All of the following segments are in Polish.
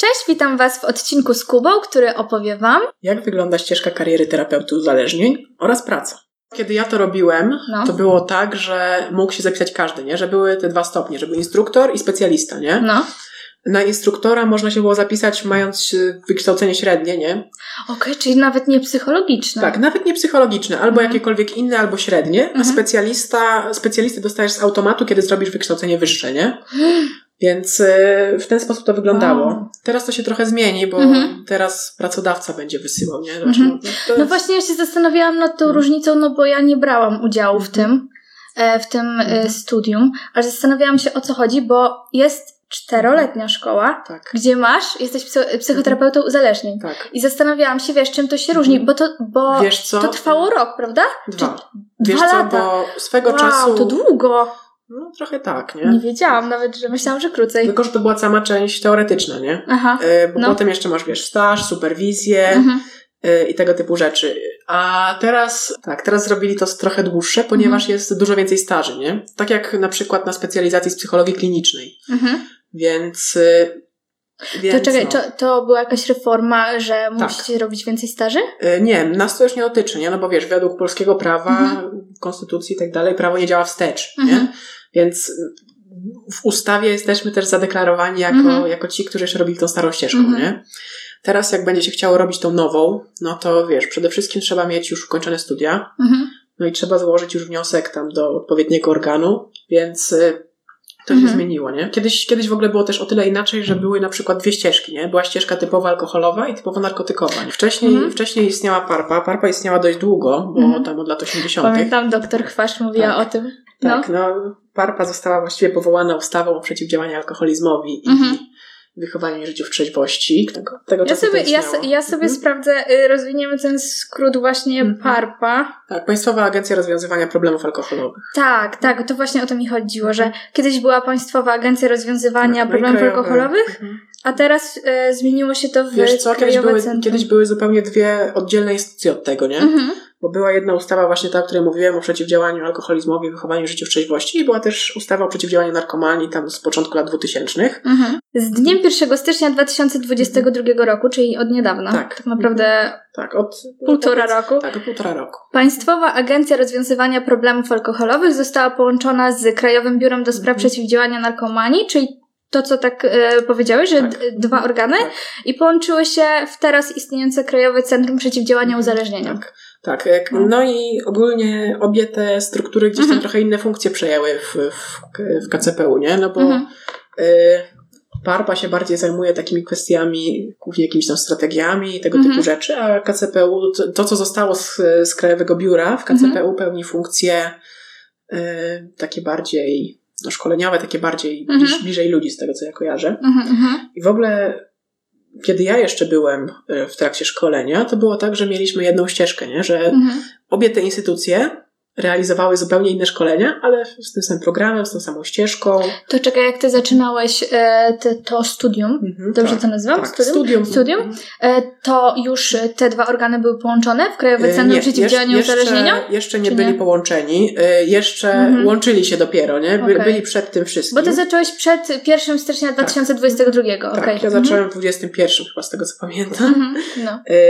Cześć, witam Was w odcinku z Kubą, który opowie Wam, Jak wygląda ścieżka kariery terapeuty uzależnień oraz praca? Kiedy ja to robiłem, No. to było tak, że mógł się zapisać każdy, nie? Że były te dwa stopnie, że był instruktor i specjalista, nie? no. Na instruktora można się było zapisać mając y, wykształcenie średnie, nie? Okej, czyli nawet nie psychologiczne. Tak, nawet nie psychologiczne, albo Mhm. jakiekolwiek inne, albo średnie, a Mhm. specjalista, specjalistę dostajesz z automatu, kiedy zrobisz wykształcenie wyższe, nie? Więc y, w ten sposób to wyglądało. Wow. Teraz to się trochę zmieni, bo Mhm. teraz pracodawca będzie wysyłał, nie? Mhm. to No jest- właśnie ja się zastanawiałam nad tą Mhm. różnicą, no bo ja nie brałam udziału w Mhm. tym, e, w tym e, Mhm. studium, ale zastanawiałam się o co chodzi, bo jest czteroletnia szkoła, Tak, gdzie masz, jesteś psy- psychoterapeutą uzależnień. tak. I zastanawiałam się, wiesz, czym to się różni, bo to, bo to trwało rok, prawda? Dwa. Czy Wiesz dwa co, lata? bo swego wow, czasu... to długo. No trochę tak, nie? Nie wiedziałam nawet, że myślałam, że krócej. Tylko, że to była sama część teoretyczna, nie? Aha. E, Bo No. potem jeszcze masz, wiesz, staż, superwizję Mhm. e, i tego typu rzeczy. A teraz, tak, teraz zrobili to trochę dłuższe, ponieważ Mhm. jest dużo więcej staży, nie? Tak jak na przykład na specjalizacji z psychologii klinicznej. Mhm. Więc... e, więc To czekaj, no. to, to była jakaś reforma, że musicie robić więcej staży? Nie, nas to już nie dotyczy, nie? No bo wiesz, według polskiego prawa, Mhm. konstytucji i tak dalej, prawo nie działa wstecz, Mhm. nie? Więc w ustawie jesteśmy też zadeklarowani jako, Mhm. jako ci, którzy jeszcze robili tą starą ścieżką, Mhm. nie? Teraz jak będzie się chciało robić tą nową, no to wiesz, przede wszystkim trzeba mieć już ukończone studia, Mhm. no i trzeba złożyć już wniosek tam do odpowiedniego organu, więc y, to się zmieniło, nie? Kiedyś, kiedyś w ogóle było też o tyle inaczej, że były na przykład dwie ścieżki, nie? Była ścieżka typowo alkoholowa i typowo narkotykowa. nie? Wcześniej, Mhm. wcześniej istniała PARPA. PARPA istniała dość długo, bo Mhm. tam od lat 80. Pamiętam, doktor Chwaszcz mówiła Tak. o tym. Tak, no. PARPA została właściwie powołana ustawą o przeciwdziałaniu alkoholizmowi Mhm. i wychowaniu życiu w trzeźwości. Tego, tego Ja sobie, ja, ja sobie Mhm. sprawdzę, y, rozwiniemy ten skrót właśnie Mhm. PARPA. Tak, Państwowa Agencja Rozwiązywania Problemów Alkoholowych. Tak, tak, to właśnie o to mi chodziło, że kiedyś była Państwowa Agencja Rozwiązywania Tak, no Problemów krajowe. Alkoholowych, Mhm. a teraz y, zmieniło się to w Wiesz co, kiedyś były, Centrum. kiedyś były zupełnie dwie oddzielne instytucje od tego, nie? Mhm. Bo była jedna ustawa właśnie ta, o której mówiłem, o przeciwdziałaniu alkoholizmowi i wychowaniu życiu w trzeźwości i była też ustawa o przeciwdziałaniu narkomanii tam z początku lat 2000. Mhm. Z dniem 1 stycznia 2022 roku, czyli od niedawna, Tak. tak naprawdę Tak, od półtora roku, Tak, od półtora roku. Państwowa Agencja Rozwiązywania Problemów Alkoholowych została połączona z Krajowym Biurem do Spraw Mhm. Przeciwdziałania Narkomanii, czyli to, co tak e, powiedziałeś, że Tak. dwa organy Tak. i połączyły się w teraz istniejące Krajowe Centrum Przeciwdziałania Uzależnieniom. Tak, tak. No. No i ogólnie obie te struktury gdzieś tam Mhm. trochę inne funkcje przejęły w, w, w KCPU, nie? No bo Mhm. y, PARPA się bardziej zajmuje takimi kwestiami, głównie jakimiś tam strategiami i tego Mhm. typu rzeczy, a KCPU, to, to co zostało z, z Krajowego Biura w KCPU Mhm. pełni funkcje y, takie bardziej no, szkoleniowe, takie bardziej Mhm. bliż, bliżej ludzi z tego co ja kojarzę. Mhm. I w ogóle, kiedy ja jeszcze byłem y, w trakcie szkolenia, to było tak, że mieliśmy jedną ścieżkę, nie? że Mhm. obie te instytucje realizowały zupełnie inne szkolenia, ale z tym samym programem, z tą samą ścieżką. To czekaj, jak ty zaczynałeś e, te, to studium, Mhm, dobrze tak, to nazywam? tak. Studium? Studium. Studium? E, to już e, te dwa organy były połączone w Krajowe E, Centrum nie, Przeciwdziałania jeszcze- Uzależnieniom? Jeszcze nie byli nie? połączeni, e, jeszcze Mhm. łączyli się dopiero, nie? By, Okej. Byli przed tym wszystkim. Bo ty zacząłeś przed 1 stycznia 2022, tak, okej. ja zacząłem w 21 chyba z tego co pamiętam. Mhm. No. E,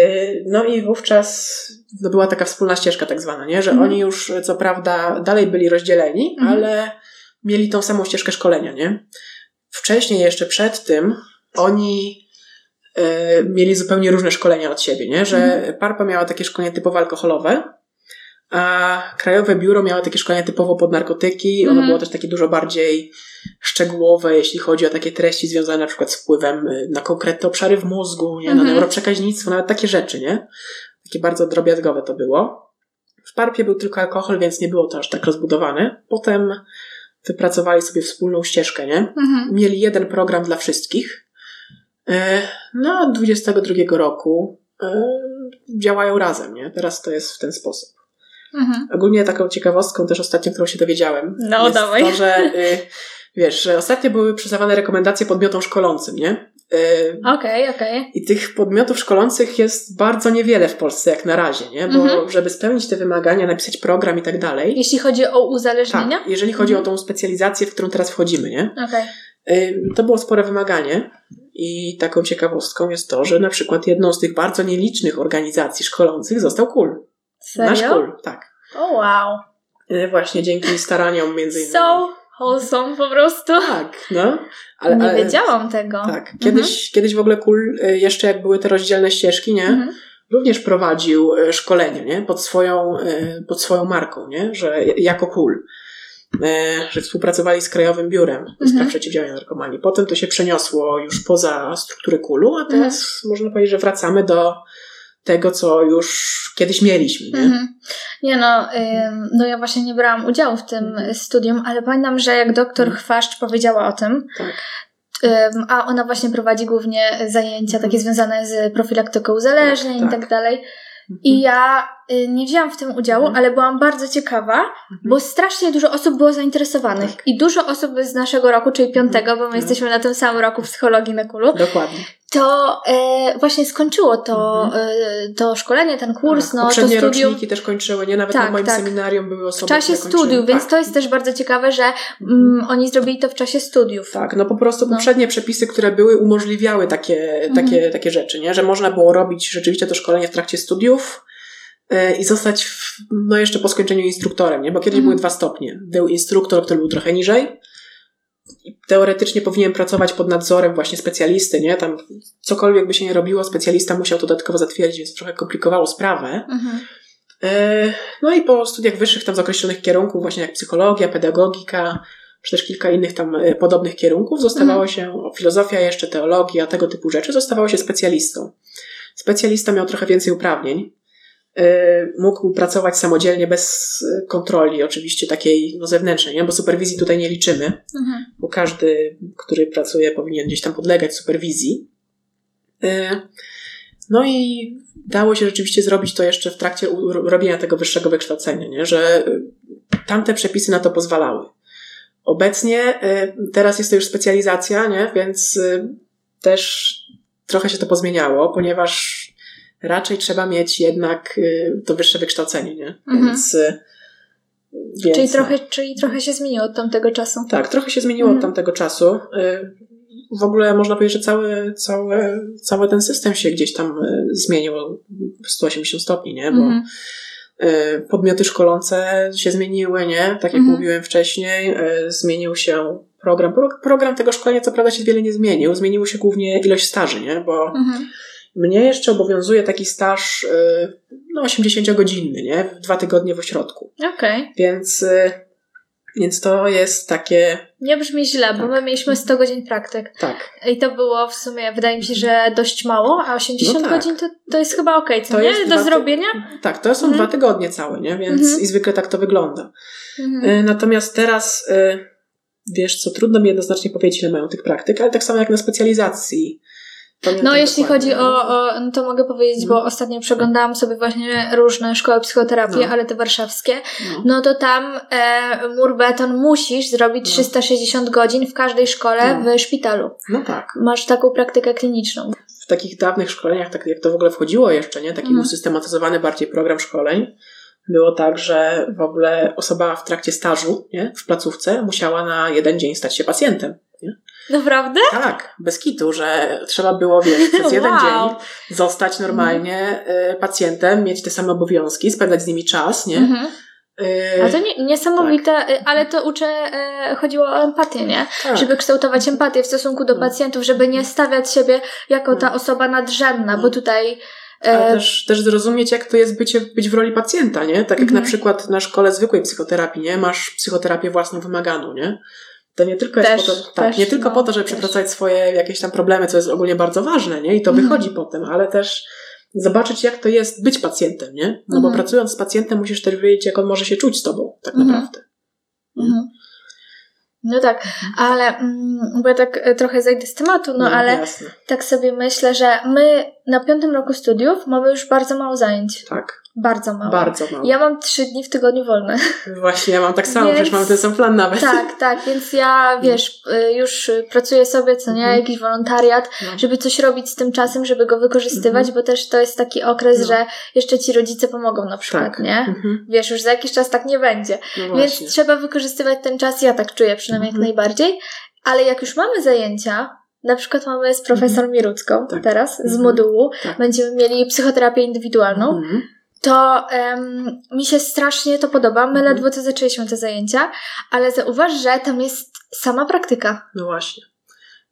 No i wówczas no była taka wspólna ścieżka tak zwana, nie? że Mhm. oni już co prawda dalej byli rozdzieleni, Mhm. ale mieli tą samą ścieżkę szkolenia. Nie? Wcześniej jeszcze przed tym oni e, mieli zupełnie różne szkolenia od siebie, nie? że Mhm. PARPA miała takie szkolenie typowo alkoholowe, a Krajowe Biuro miało takie szkolenie typowo pod narkotyki. Ono było też takie dużo bardziej szczegółowe, jeśli chodzi o takie treści związane na przykład z wpływem y, na konkretne obszary w mózgu, nie? na neuroprzekaźnictwo, nawet takie rzeczy, nie? Takie bardzo drobiazgowe to było. W Parpie był tylko alkohol, więc nie było to aż tak rozbudowane. Potem wypracowali sobie wspólną ścieżkę, nie? Mhm. Mieli jeden program dla wszystkich. E, No, od 22 roku e, działają razem, nie? Teraz to jest w ten sposób. Mhm. Ogólnie taką ciekawostką też ostatnio, którą się dowiedziałem, No, jest dawaj. to, że y, wiesz, że ostatnio były przyznawane rekomendacje podmiotom szkolącym, nie? Okej, okej. I tych podmiotów szkolących jest bardzo niewiele w Polsce jak na razie, nie? Bo Mhm. żeby spełnić te wymagania, napisać program i tak dalej. Jeśli chodzi o uzależnienia? Tak, jeżeli chodzi Mhm. o tą specjalizację, w którą teraz wchodzimy, nie? Okej. y, to było spore wymaganie. I taką ciekawostką jest to, że na przykład jedną z tych bardzo nielicznych organizacji szkolących został KUL. Serio? Nasz KUL, tak. O wow. Y, Właśnie dzięki staraniom między innymi. So wholesome po prostu. Tak, no. Ale, nie ale, wiedziałam tego. Tak. Kiedyś, kiedyś w ogóle KUL, y, jeszcze jak były te rozdzielne ścieżki, nie? Mhm. Również prowadził y, szkolenie, nie? Pod swoją, y, pod swoją marką, nie? Że jako KUL. Że współpracowali z Krajowym Biurem do Spraw Mhm. Przeciwdziałania Narkomanii. Potem to się przeniosło już poza struktury KUL-u, a teraz można powiedzieć, że wracamy do tego, co już kiedyś mieliśmy, nie? Mhm. Nie no, ym, no ja właśnie nie brałam udziału w tym Mhm. studium, ale pamiętam, że jak doktor Mhm. Chwaszcz powiedziała o tym, Tak. ym, a ona właśnie prowadzi głównie zajęcia takie związane z profilaktyką uzależnień Mhm. Tak, i tak. tak dalej. I ja y, nie wzięłam w tym udziału, Mhm. ale byłam bardzo ciekawa, bo strasznie dużo osób było zainteresowanych. Tak. I dużo osób z naszego roku, czyli piątego, bo my Mhm. jesteśmy na tym samym roku psychologii na Kulu, Dokładnie. To e, właśnie skończyło to, Mhm. e, to szkolenie, ten kurs, tak. no to Poprzednie studium. roczniki też kończyły, nie? Nawet Tak, na moim tak. seminarium były W osoby, czasie które kończyły. studiów, więc tak. to jest też bardzo ciekawe, że mm, oni zrobili to w czasie studiów. Tak, no po prostu No. poprzednie przepisy, które były, umożliwiały takie, Mhm. takie, takie rzeczy, nie? Że można było robić rzeczywiście to szkolenie w trakcie studiów e, i zostać, w, no jeszcze po skończeniu instruktorem, nie? Bo kiedyś Mhm. były dwa stopnie. Był instruktor, który był trochę niżej teoretycznie powinien pracować pod nadzorem właśnie specjalisty, nie? Tam cokolwiek by się nie robiło, specjalista musiał to dodatkowo zatwierdzić, więc trochę komplikowało sprawę. Mhm. E, No i po studiach wyższych tam z określonych kierunków, właśnie jak psychologia, pedagogika, czy też kilka innych tam e, podobnych kierunków, zostawało się, o, filozofia jeszcze, teologia, tego typu rzeczy, zostawało się specjalistą. Specjalista miał trochę więcej uprawnień. E, Mógł pracować samodzielnie bez kontroli, oczywiście takiej no, zewnętrznej, nie? bo superwizji tutaj nie liczymy, Mhm. bo każdy, który pracuje, powinien gdzieś tam podlegać superwizji. E, No i dało się rzeczywiście zrobić to jeszcze w trakcie robienia tego wyższego wykształcenia, nie? że y, tamte przepisy na to pozwalały. Obecnie y, teraz jest to już specjalizacja, nie? więc y, też trochę się to pozmieniało, ponieważ raczej trzeba mieć jednak y, to wyższe wykształcenie, nie? Mhm. Więc, y, więc Czyli, no. trochę, czyli trochę się zmieniło od tamtego czasu. Tak, trochę się zmieniło Mhm. od tamtego czasu. Y, W ogóle można powiedzieć, że cały, cały, cały ten system się gdzieś tam zmienił w 180 stopni, nie? Bo Mhm. podmioty szkolące się zmieniły, nie? Tak jak Mhm. mówiłem wcześniej, zmienił się program. Pro- Program tego szkolenia co prawda się wiele nie zmienił. Zmieniło się głównie ilość staży, nie? Bo Mhm. Mnie jeszcze obowiązuje taki staż y, no 80-godzinny, nie? Dwa tygodnie w ośrodku. Okej. Więc, y, więc to jest takie, Nie brzmi źle, bo Tak. my mieliśmy 100 godzin praktyk. tak, I to było w sumie, wydaje mi się, że dość mało, a 80 No tak. godzin to, to jest chyba okej, co To nie? jest Do zrobienia? Tak, to są Mhm. dwa tygodnie całe, nie? Więc Mhm. i zwykle tak to wygląda. Mhm. Y, Natomiast teraz, wiesz co, trudno mi jednoznacznie powiedzieć, ile mają tych praktyk, ale tak samo jak na specjalizacji. No, jeśli dokładnie, chodzi o, o, no to mogę powiedzieć, bo Mhm. ostatnio przeglądałam sobie właśnie różne szkoły psychoterapii, No. ale te warszawskie, No. no to tam e, mur beton musisz zrobić No. 360 godzin w każdej szkole No. w szpitalu. no tak. Masz taką praktykę kliniczną. W takich dawnych szkoleniach, tak jak to w ogóle wchodziło jeszcze, nie? Taki Mhm. usystematyzowany bardziej program szkoleń. Było tak, że w ogóle osoba w trakcie stażu nie? w placówce musiała na jeden dzień stać się pacjentem. Naprawdę? Tak, bez kitu, że trzeba było, wiesz, przez jeden Wow. dzień zostać normalnie y, pacjentem, mieć te same obowiązki, spędzać z nimi czas, nie? Mhm. Y, A to nie, niesamowite, y, ale to uczę, e, chodziło o empatię, nie? tak. Żeby kształtować empatię w stosunku do No. pacjentów, żeby nie stawiać siebie jako ta No. osoba nadrzędna, No. bo tutaj Ale e, też, też zrozumieć, jak to jest bycie, być w roli pacjenta, nie? Tak jak Mhm. na przykład na szkole zwykłej psychoterapii, nie? Masz psychoterapię własną wymaganą, nie? To nie tylko Też, po to, tak, też, nie tylko no, po to, żeby też. przepracować swoje jakieś tam problemy, co jest ogólnie bardzo ważne, nie? I to Mhm. wychodzi potem, ale też zobaczyć, jak to jest być pacjentem, nie? No bo Mhm. pracując z pacjentem musisz też wiedzieć, jak on może się czuć z tobą, tak Mhm. naprawdę. Mhm. No tak, ale mm, bo ja tak e, trochę zejdę z tematu, no, ale Jasne. tak sobie myślę, że my na piątym roku studiów mamy już bardzo mało zajęć. Tak, Bardzo mało. bardzo mało. Ja mam trzy dni w tygodniu wolne. Właśnie, ja mam tak samo, Więc- przecież mamy ten sam plan nawet. tak, tak, więc ja, wiesz, y, już pracuję sobie, co nie, Mhm. jakiś wolontariat, No. żeby coś robić z tym czasem, żeby go wykorzystywać, Mhm. bo też to jest taki okres, No. że jeszcze ci rodzice pomogą na przykład, Tak. nie? Mhm. Wiesz, już za jakiś czas tak nie będzie. No Więc trzeba wykorzystywać ten czas, ja tak czuję przynajmniej Mhm. jak najbardziej. Ale jak już mamy zajęcia, na przykład mamy z profesor Mirucką Tak. teraz z Mhm. modułu, Tak. będziemy mieli psychoterapię indywidualną, Mhm. to em, mi się strasznie to podoba. My Mhm. ledwo co zaczęliśmy te zajęcia, ale zauważ, że tam jest sama praktyka. No właśnie.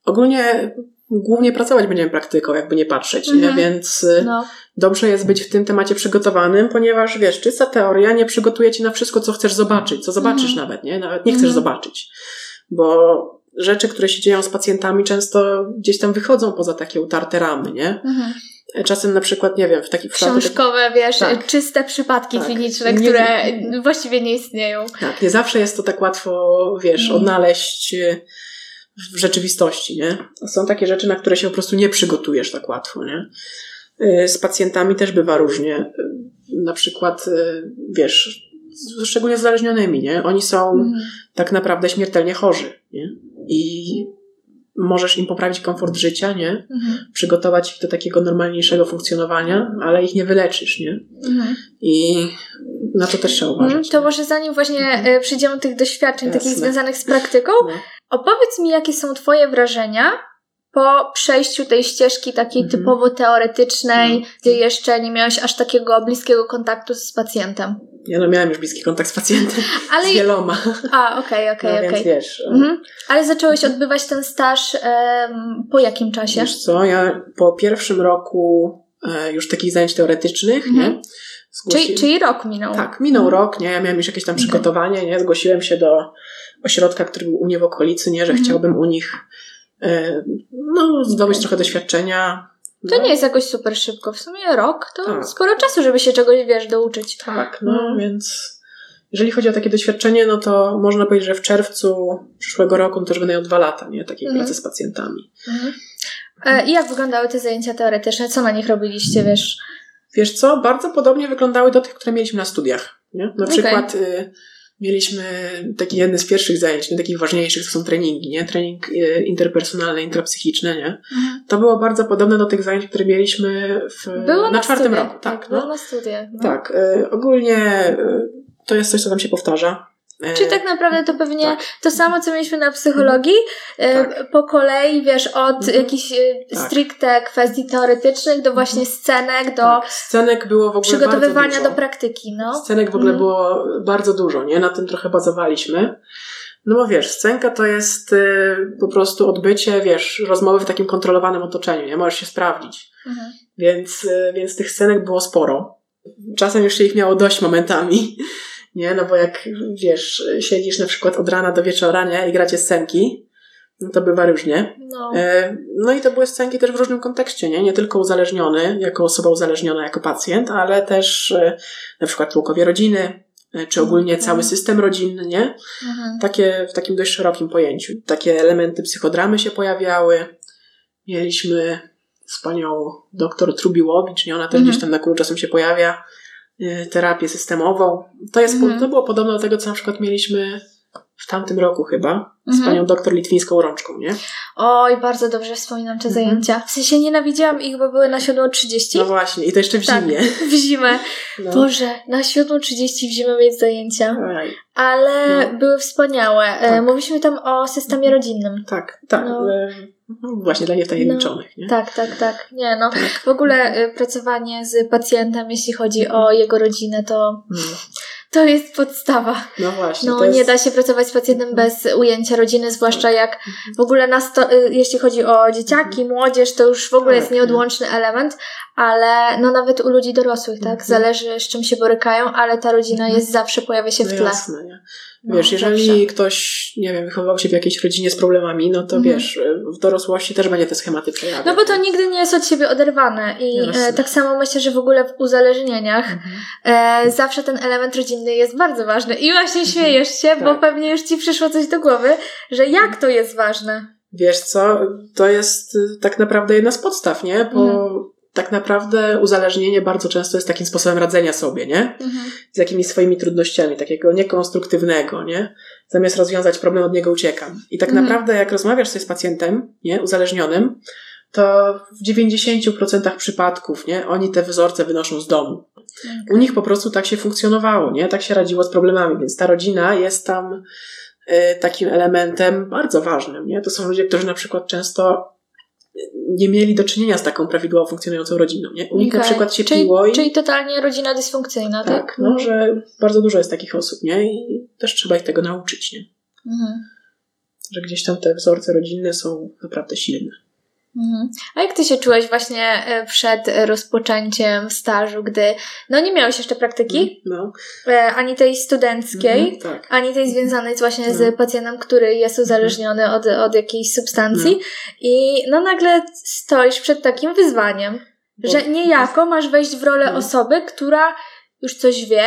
Ogólnie głównie pracować będziemy praktyką, jakby nie patrzeć, Mhm. nie? Więc y, No. dobrze jest być w tym temacie przygotowanym, ponieważ wiesz, czysta teoria nie przygotuje ci na wszystko, co chcesz zobaczyć, co zobaczysz Mhm. nawet, nie? Nawet nie chcesz Mhm. zobaczyć. Bo rzeczy, które się dzieją z pacjentami, często gdzieś tam wychodzą poza takie utarte ramy, nie? Mhm. Czasem na przykład, nie wiem, w takich. Książkowe, wiesz, Tak. czyste przypadki Tak. kliniczne, Nie- które właściwie nie istnieją. Tak, nie zawsze jest to tak łatwo, wiesz, Mhm. odnaleźć y, w rzeczywistości, nie? Są takie rzeczy, na które się po prostu nie przygotujesz tak łatwo, nie? Y, Z pacjentami też bywa różnie. Y, Na przykład, wiesz, szczególnie uzależnionymi, nie? Oni są Mhm. tak naprawdę śmiertelnie chorzy, nie? I możesz im poprawić komfort życia, nie? Mhm. Przygotować ich do takiego normalniejszego funkcjonowania, ale ich nie wyleczysz, nie? Mhm. I na to też trzeba Mhm. uważać. To może zanim właśnie Mhm. e, przejdziemy do tych doświadczeń Jasne. takich związanych z praktyką, No. opowiedz mi, jakie są Twoje wrażenia po przejściu tej ścieżki takiej Mhm. typowo teoretycznej, No. gdzie jeszcze nie miałeś aż takiego bliskiego kontaktu z pacjentem. Ja no miałem już bliski kontakt z pacjentem, Ale. z wieloma. A, okej, okej, no, okej. więc wiesz, Mhm. Ale zacząłeś odbywać ten staż em, po jakim czasie? wiesz co, ja po pierwszym roku e, już takich zajęć teoretycznych, Mhm. nie? Zgłosi... Czyli, czyli rok minął. Tak, minął Mhm. rok, nie? Ja miałem już jakieś tam przygotowanie, nie? Zgłosiłem się do ośrodka, który był u mnie w okolicy, nie? Że Mhm. chciałbym u nich e, no, zdobyć trochę doświadczenia. To No, nie jest jakoś super szybko. W sumie rok to Tak. sporo czasu, żeby się czegoś, wiesz, douczyć. Tak, no Mhm. więc jeżeli chodzi o takie doświadczenie, no to można powiedzieć, że w czerwcu przyszłego roku no to już miał dwa lata, nie? Takiej Mhm. pracy z pacjentami. Mhm. E, I jak wyglądały te zajęcia teoretyczne? Co na nich robiliście, wiesz? Wiesz co, bardzo podobnie wyglądały do tych, które mieliśmy na studiach. Nie? Na Okej. przykład y, mieliśmy taki jedny z pierwszych zajęć, nie takich ważniejszych, to są treningi, nie? Trening y, interpersonalny, intrapsychiczny, nie? To było bardzo podobne do tych zajęć, które mieliśmy w, Było na, na, czwartym studiach, roku. Tak, było no. na studiach. No. tak y, ogólnie y, to jest coś, co nam się powtarza. Y, Czyli tak naprawdę to pewnie tak. to samo, co mieliśmy na psychologii, e, Tak. po kolei, wiesz, od Mhm. jakichś e, Tak. stricte kwestii teoretycznych do właśnie scenek, do tak. Scenek było w ogóle przygotowywania do praktyki, no. Scenek w ogóle Mhm. było bardzo dużo, nie? Na tym trochę bazowaliśmy. No bo wiesz, scenka to jest y, po prostu odbycie, wiesz, rozmowy w takim kontrolowanym otoczeniu, nie? Możesz się sprawdzić. Mhm. Więc, y, więc tych scenek było sporo. Czasem już się ich miało dość momentami, nie? No bo jak, wiesz, siedzisz na przykład od rana do wieczora, nie? I gracie scenki, no to bywa różnie. No. E, No i to były scenki też w różnym kontekście, nie? Nie tylko uzależniony, jako osoba uzależniona, jako pacjent, ale też e, na przykład członkowie rodziny, e, czy ogólnie Mhm. cały system rodzinny, nie? Mhm. Takie w takim dość szerokim pojęciu. Takie elementy psychodramy się pojawiały. Mieliśmy z panią doktor Trubiłowicz, nie? Ona też Mhm. gdzieś tam na kół czasem się pojawia. E, Terapię systemową. To jest, Mhm. to było podobne do tego, co na przykład mieliśmy w tamtym roku chyba, z Mhm. panią doktor Litwińską Rączką, nie? Oj, bardzo dobrze wspominam te Mhm. zajęcia. W sensie nienawidziłam ich, bo były na 7.30 No właśnie, i to jeszcze w Tak. zimie. w zimę. No. Boże, na 7.30 w zimę mieć zajęcia. Ale No. były wspaniałe. E, Tak. Mówiliśmy tam o systemie rodzinnym. Tak, tak. No. Mhm, Właśnie dla niewtajemniczonych, nie? Tak, tak, tak. Nie no. Tak. W ogóle y, pracowanie z pacjentem, jeśli chodzi o jego rodzinę, to, Mm. to jest podstawa. No właśnie. No jest... nie da się pracować z pacjentem bez ujęcia rodziny, zwłaszcza jak w ogóle na sto, y, jeśli chodzi o dzieciaki, młodzież, to już w ogóle Tak, jest nieodłączny element, ale no nawet u ludzi dorosłych, tak? Mhm. Zależy z czym się borykają, ale ta rodzina Mhm. jest zawsze, pojawia się w No tle. jasne, nie? No, Wiesz, jeżeli zawsze. ktoś, nie wiem, wychowywał się w jakiejś rodzinie z problemami, no to Mhm. wiesz, w dorosłości też będzie te schematy przejawiać. No bo to nigdy nie jest od siebie oderwane i Jasne. e, tak samo myślę, że w ogóle w uzależnieniach Mhm. e, zawsze ten element rodzinny jest bardzo ważny. I właśnie śmiejesz się, bo Tak. pewnie już ci przyszło coś do głowy, że jak to jest ważne. Wiesz co, to jest y, tak naprawdę jedna z podstaw, nie? Bo Mhm. Tak naprawdę uzależnienie bardzo często jest takim sposobem radzenia sobie, nie? z jakimiś swoimi trudnościami, takiego niekonstruktywnego, nie? Zamiast rozwiązać problem, od niego uciekam. I tak Mhm. naprawdę, jak rozmawiasz sobie z pacjentem, nie, uzależnionym, to w 90% przypadków, nie, oni te wzorce wynoszą z domu. U nich po prostu tak się funkcjonowało, nie? Tak się radziło z problemami, więc ta rodzina jest tam y, takim elementem bardzo ważnym, nie? To są ludzie, którzy na przykład często nie mieli do czynienia z taką prawidłowo funkcjonującą rodziną, nie? U nich Okej. na przykład się czyli, piło i... czyli totalnie rodzina dysfunkcyjna, tak? tak, no, że bardzo dużo jest takich osób, nie? I też trzeba ich tego nauczyć, nie? Mhm. Że gdzieś tam te wzorce rodzinne są naprawdę silne. Mhm. A jak ty się czułeś właśnie e, przed rozpoczęciem stażu, gdy no nie miałeś jeszcze praktyki, No. e, ani tej studenckiej, Mhm, tak. ani tej związanej właśnie No. z pacjentem, który jest uzależniony od, od jakiejś substancji i no nagle stoisz przed takim wyzwaniem, Bo- że niejako masz wejść w rolę No. osoby, która już coś wie,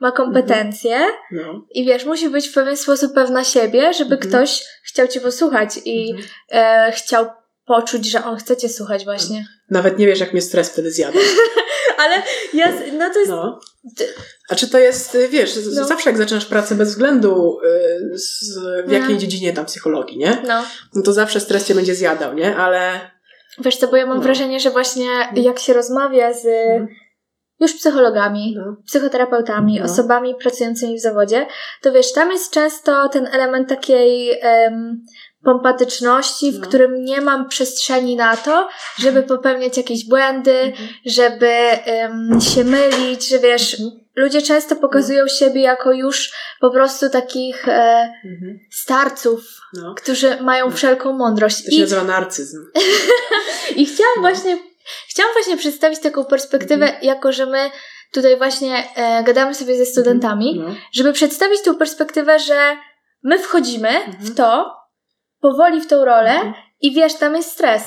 ma kompetencje No. i wiesz, musi być w pewien sposób pewna siebie, żeby Mhm. ktoś chciał cię posłuchać i Mhm. e, chciał poczuć, że on chce cię słuchać właśnie. Nawet nie wiesz, jak mnie stres wtedy zjada. Ale ja, no to jest... No. A czy to jest, y, wiesz, No. zawsze jak zaczynasz pracę bez względu y, z, w No. jakiej dziedzinie tam psychologii, nie? No, No to zawsze stres cię będzie zjadał, nie? Ale wiesz co, bo ja mam No. wrażenie, że właśnie jak się rozmawia z już psychologami, no, psychoterapeutami, No. osobami pracującymi w zawodzie, to wiesz, tam jest często ten element takiej em, pompatyczności, w No. którym nie mam przestrzeni na to, żeby popełniać jakieś błędy, Mhm. żeby em, się mylić, że wiesz, ludzie często pokazują siebie jako już po prostu takich e, Mhm. starców, no. którzy mają wszelką mądrość. To się I, nazywa narcyzm. I chciałam No. właśnie, chciałam właśnie przedstawić taką perspektywę, Mhm. jako że my tutaj właśnie e, gadamy sobie ze studentami, No. żeby przedstawić tą perspektywę, że my wchodzimy Mhm. w to, powoli w tą rolę Mhm. i wiesz, tam jest stres.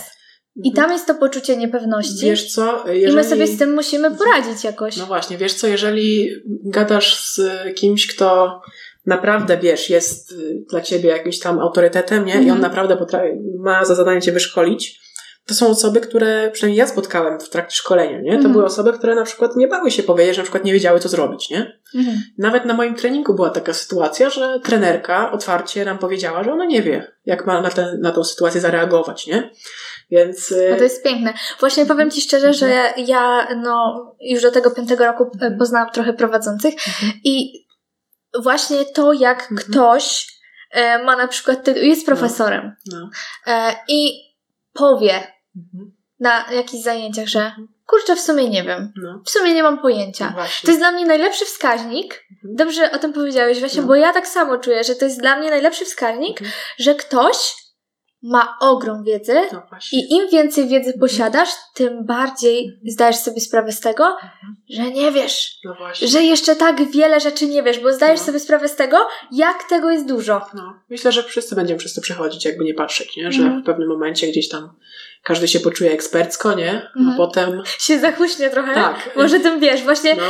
I Mhm. tam jest to poczucie niepewności. Wiesz co, jeżeli... I my sobie z tym musimy poradzić jakoś. No właśnie, wiesz co, jeżeli gadasz z kimś, kto naprawdę, wiesz, jest dla ciebie jakimś tam autorytetem, nie? I on Mhm. naprawdę potrafi, ma za zadanie cię wyszkolić, to są osoby, które, przynajmniej ja spotkałem w trakcie szkolenia, nie? To Mhm. były osoby, które na przykład nie bały się powiedzieć, że na przykład nie wiedziały, co zrobić, nie? Mhm. Nawet na moim treningu była taka sytuacja, że trenerka otwarcie nam powiedziała, że ona nie wie, jak ma na, tę na tą sytuację zareagować, nie? Więc... y, No to jest piękne. Właśnie powiem Ci szczerze, że ja no, już do tego piątego roku e, poznałam trochę prowadzących i właśnie to, jak Mhm. ktoś e, ma na przykład, jest profesorem No. e, i powie Mhm. na jakichś zajęciach, że kurczę, w sumie nie wiem, No. w sumie nie mam pojęcia. To jest dla mnie najlepszy wskaźnik. Mhm. Dobrze o tym powiedziałeś właśnie, No. bo ja tak samo czuję, że to jest dla mnie najlepszy wskaźnik, Mhm. że ktoś ma ogrom wiedzy No i im więcej wiedzy posiadasz, tym bardziej zdajesz sobie sprawę z tego, Mhm. że nie wiesz, No że jeszcze tak wiele rzeczy nie wiesz, bo zdajesz sobie sprawę z tego, jak tego jest dużo. No, myślę, że wszyscy będziemy przez to przechodzić, jakby nie patrzeć, nie? Że Mhm. w pewnym momencie gdzieś tam każdy się poczuje ekspercko, nie? A Mhm. potem. Się zachłyśnie trochę. Tak. Może tym wiesz, właśnie No,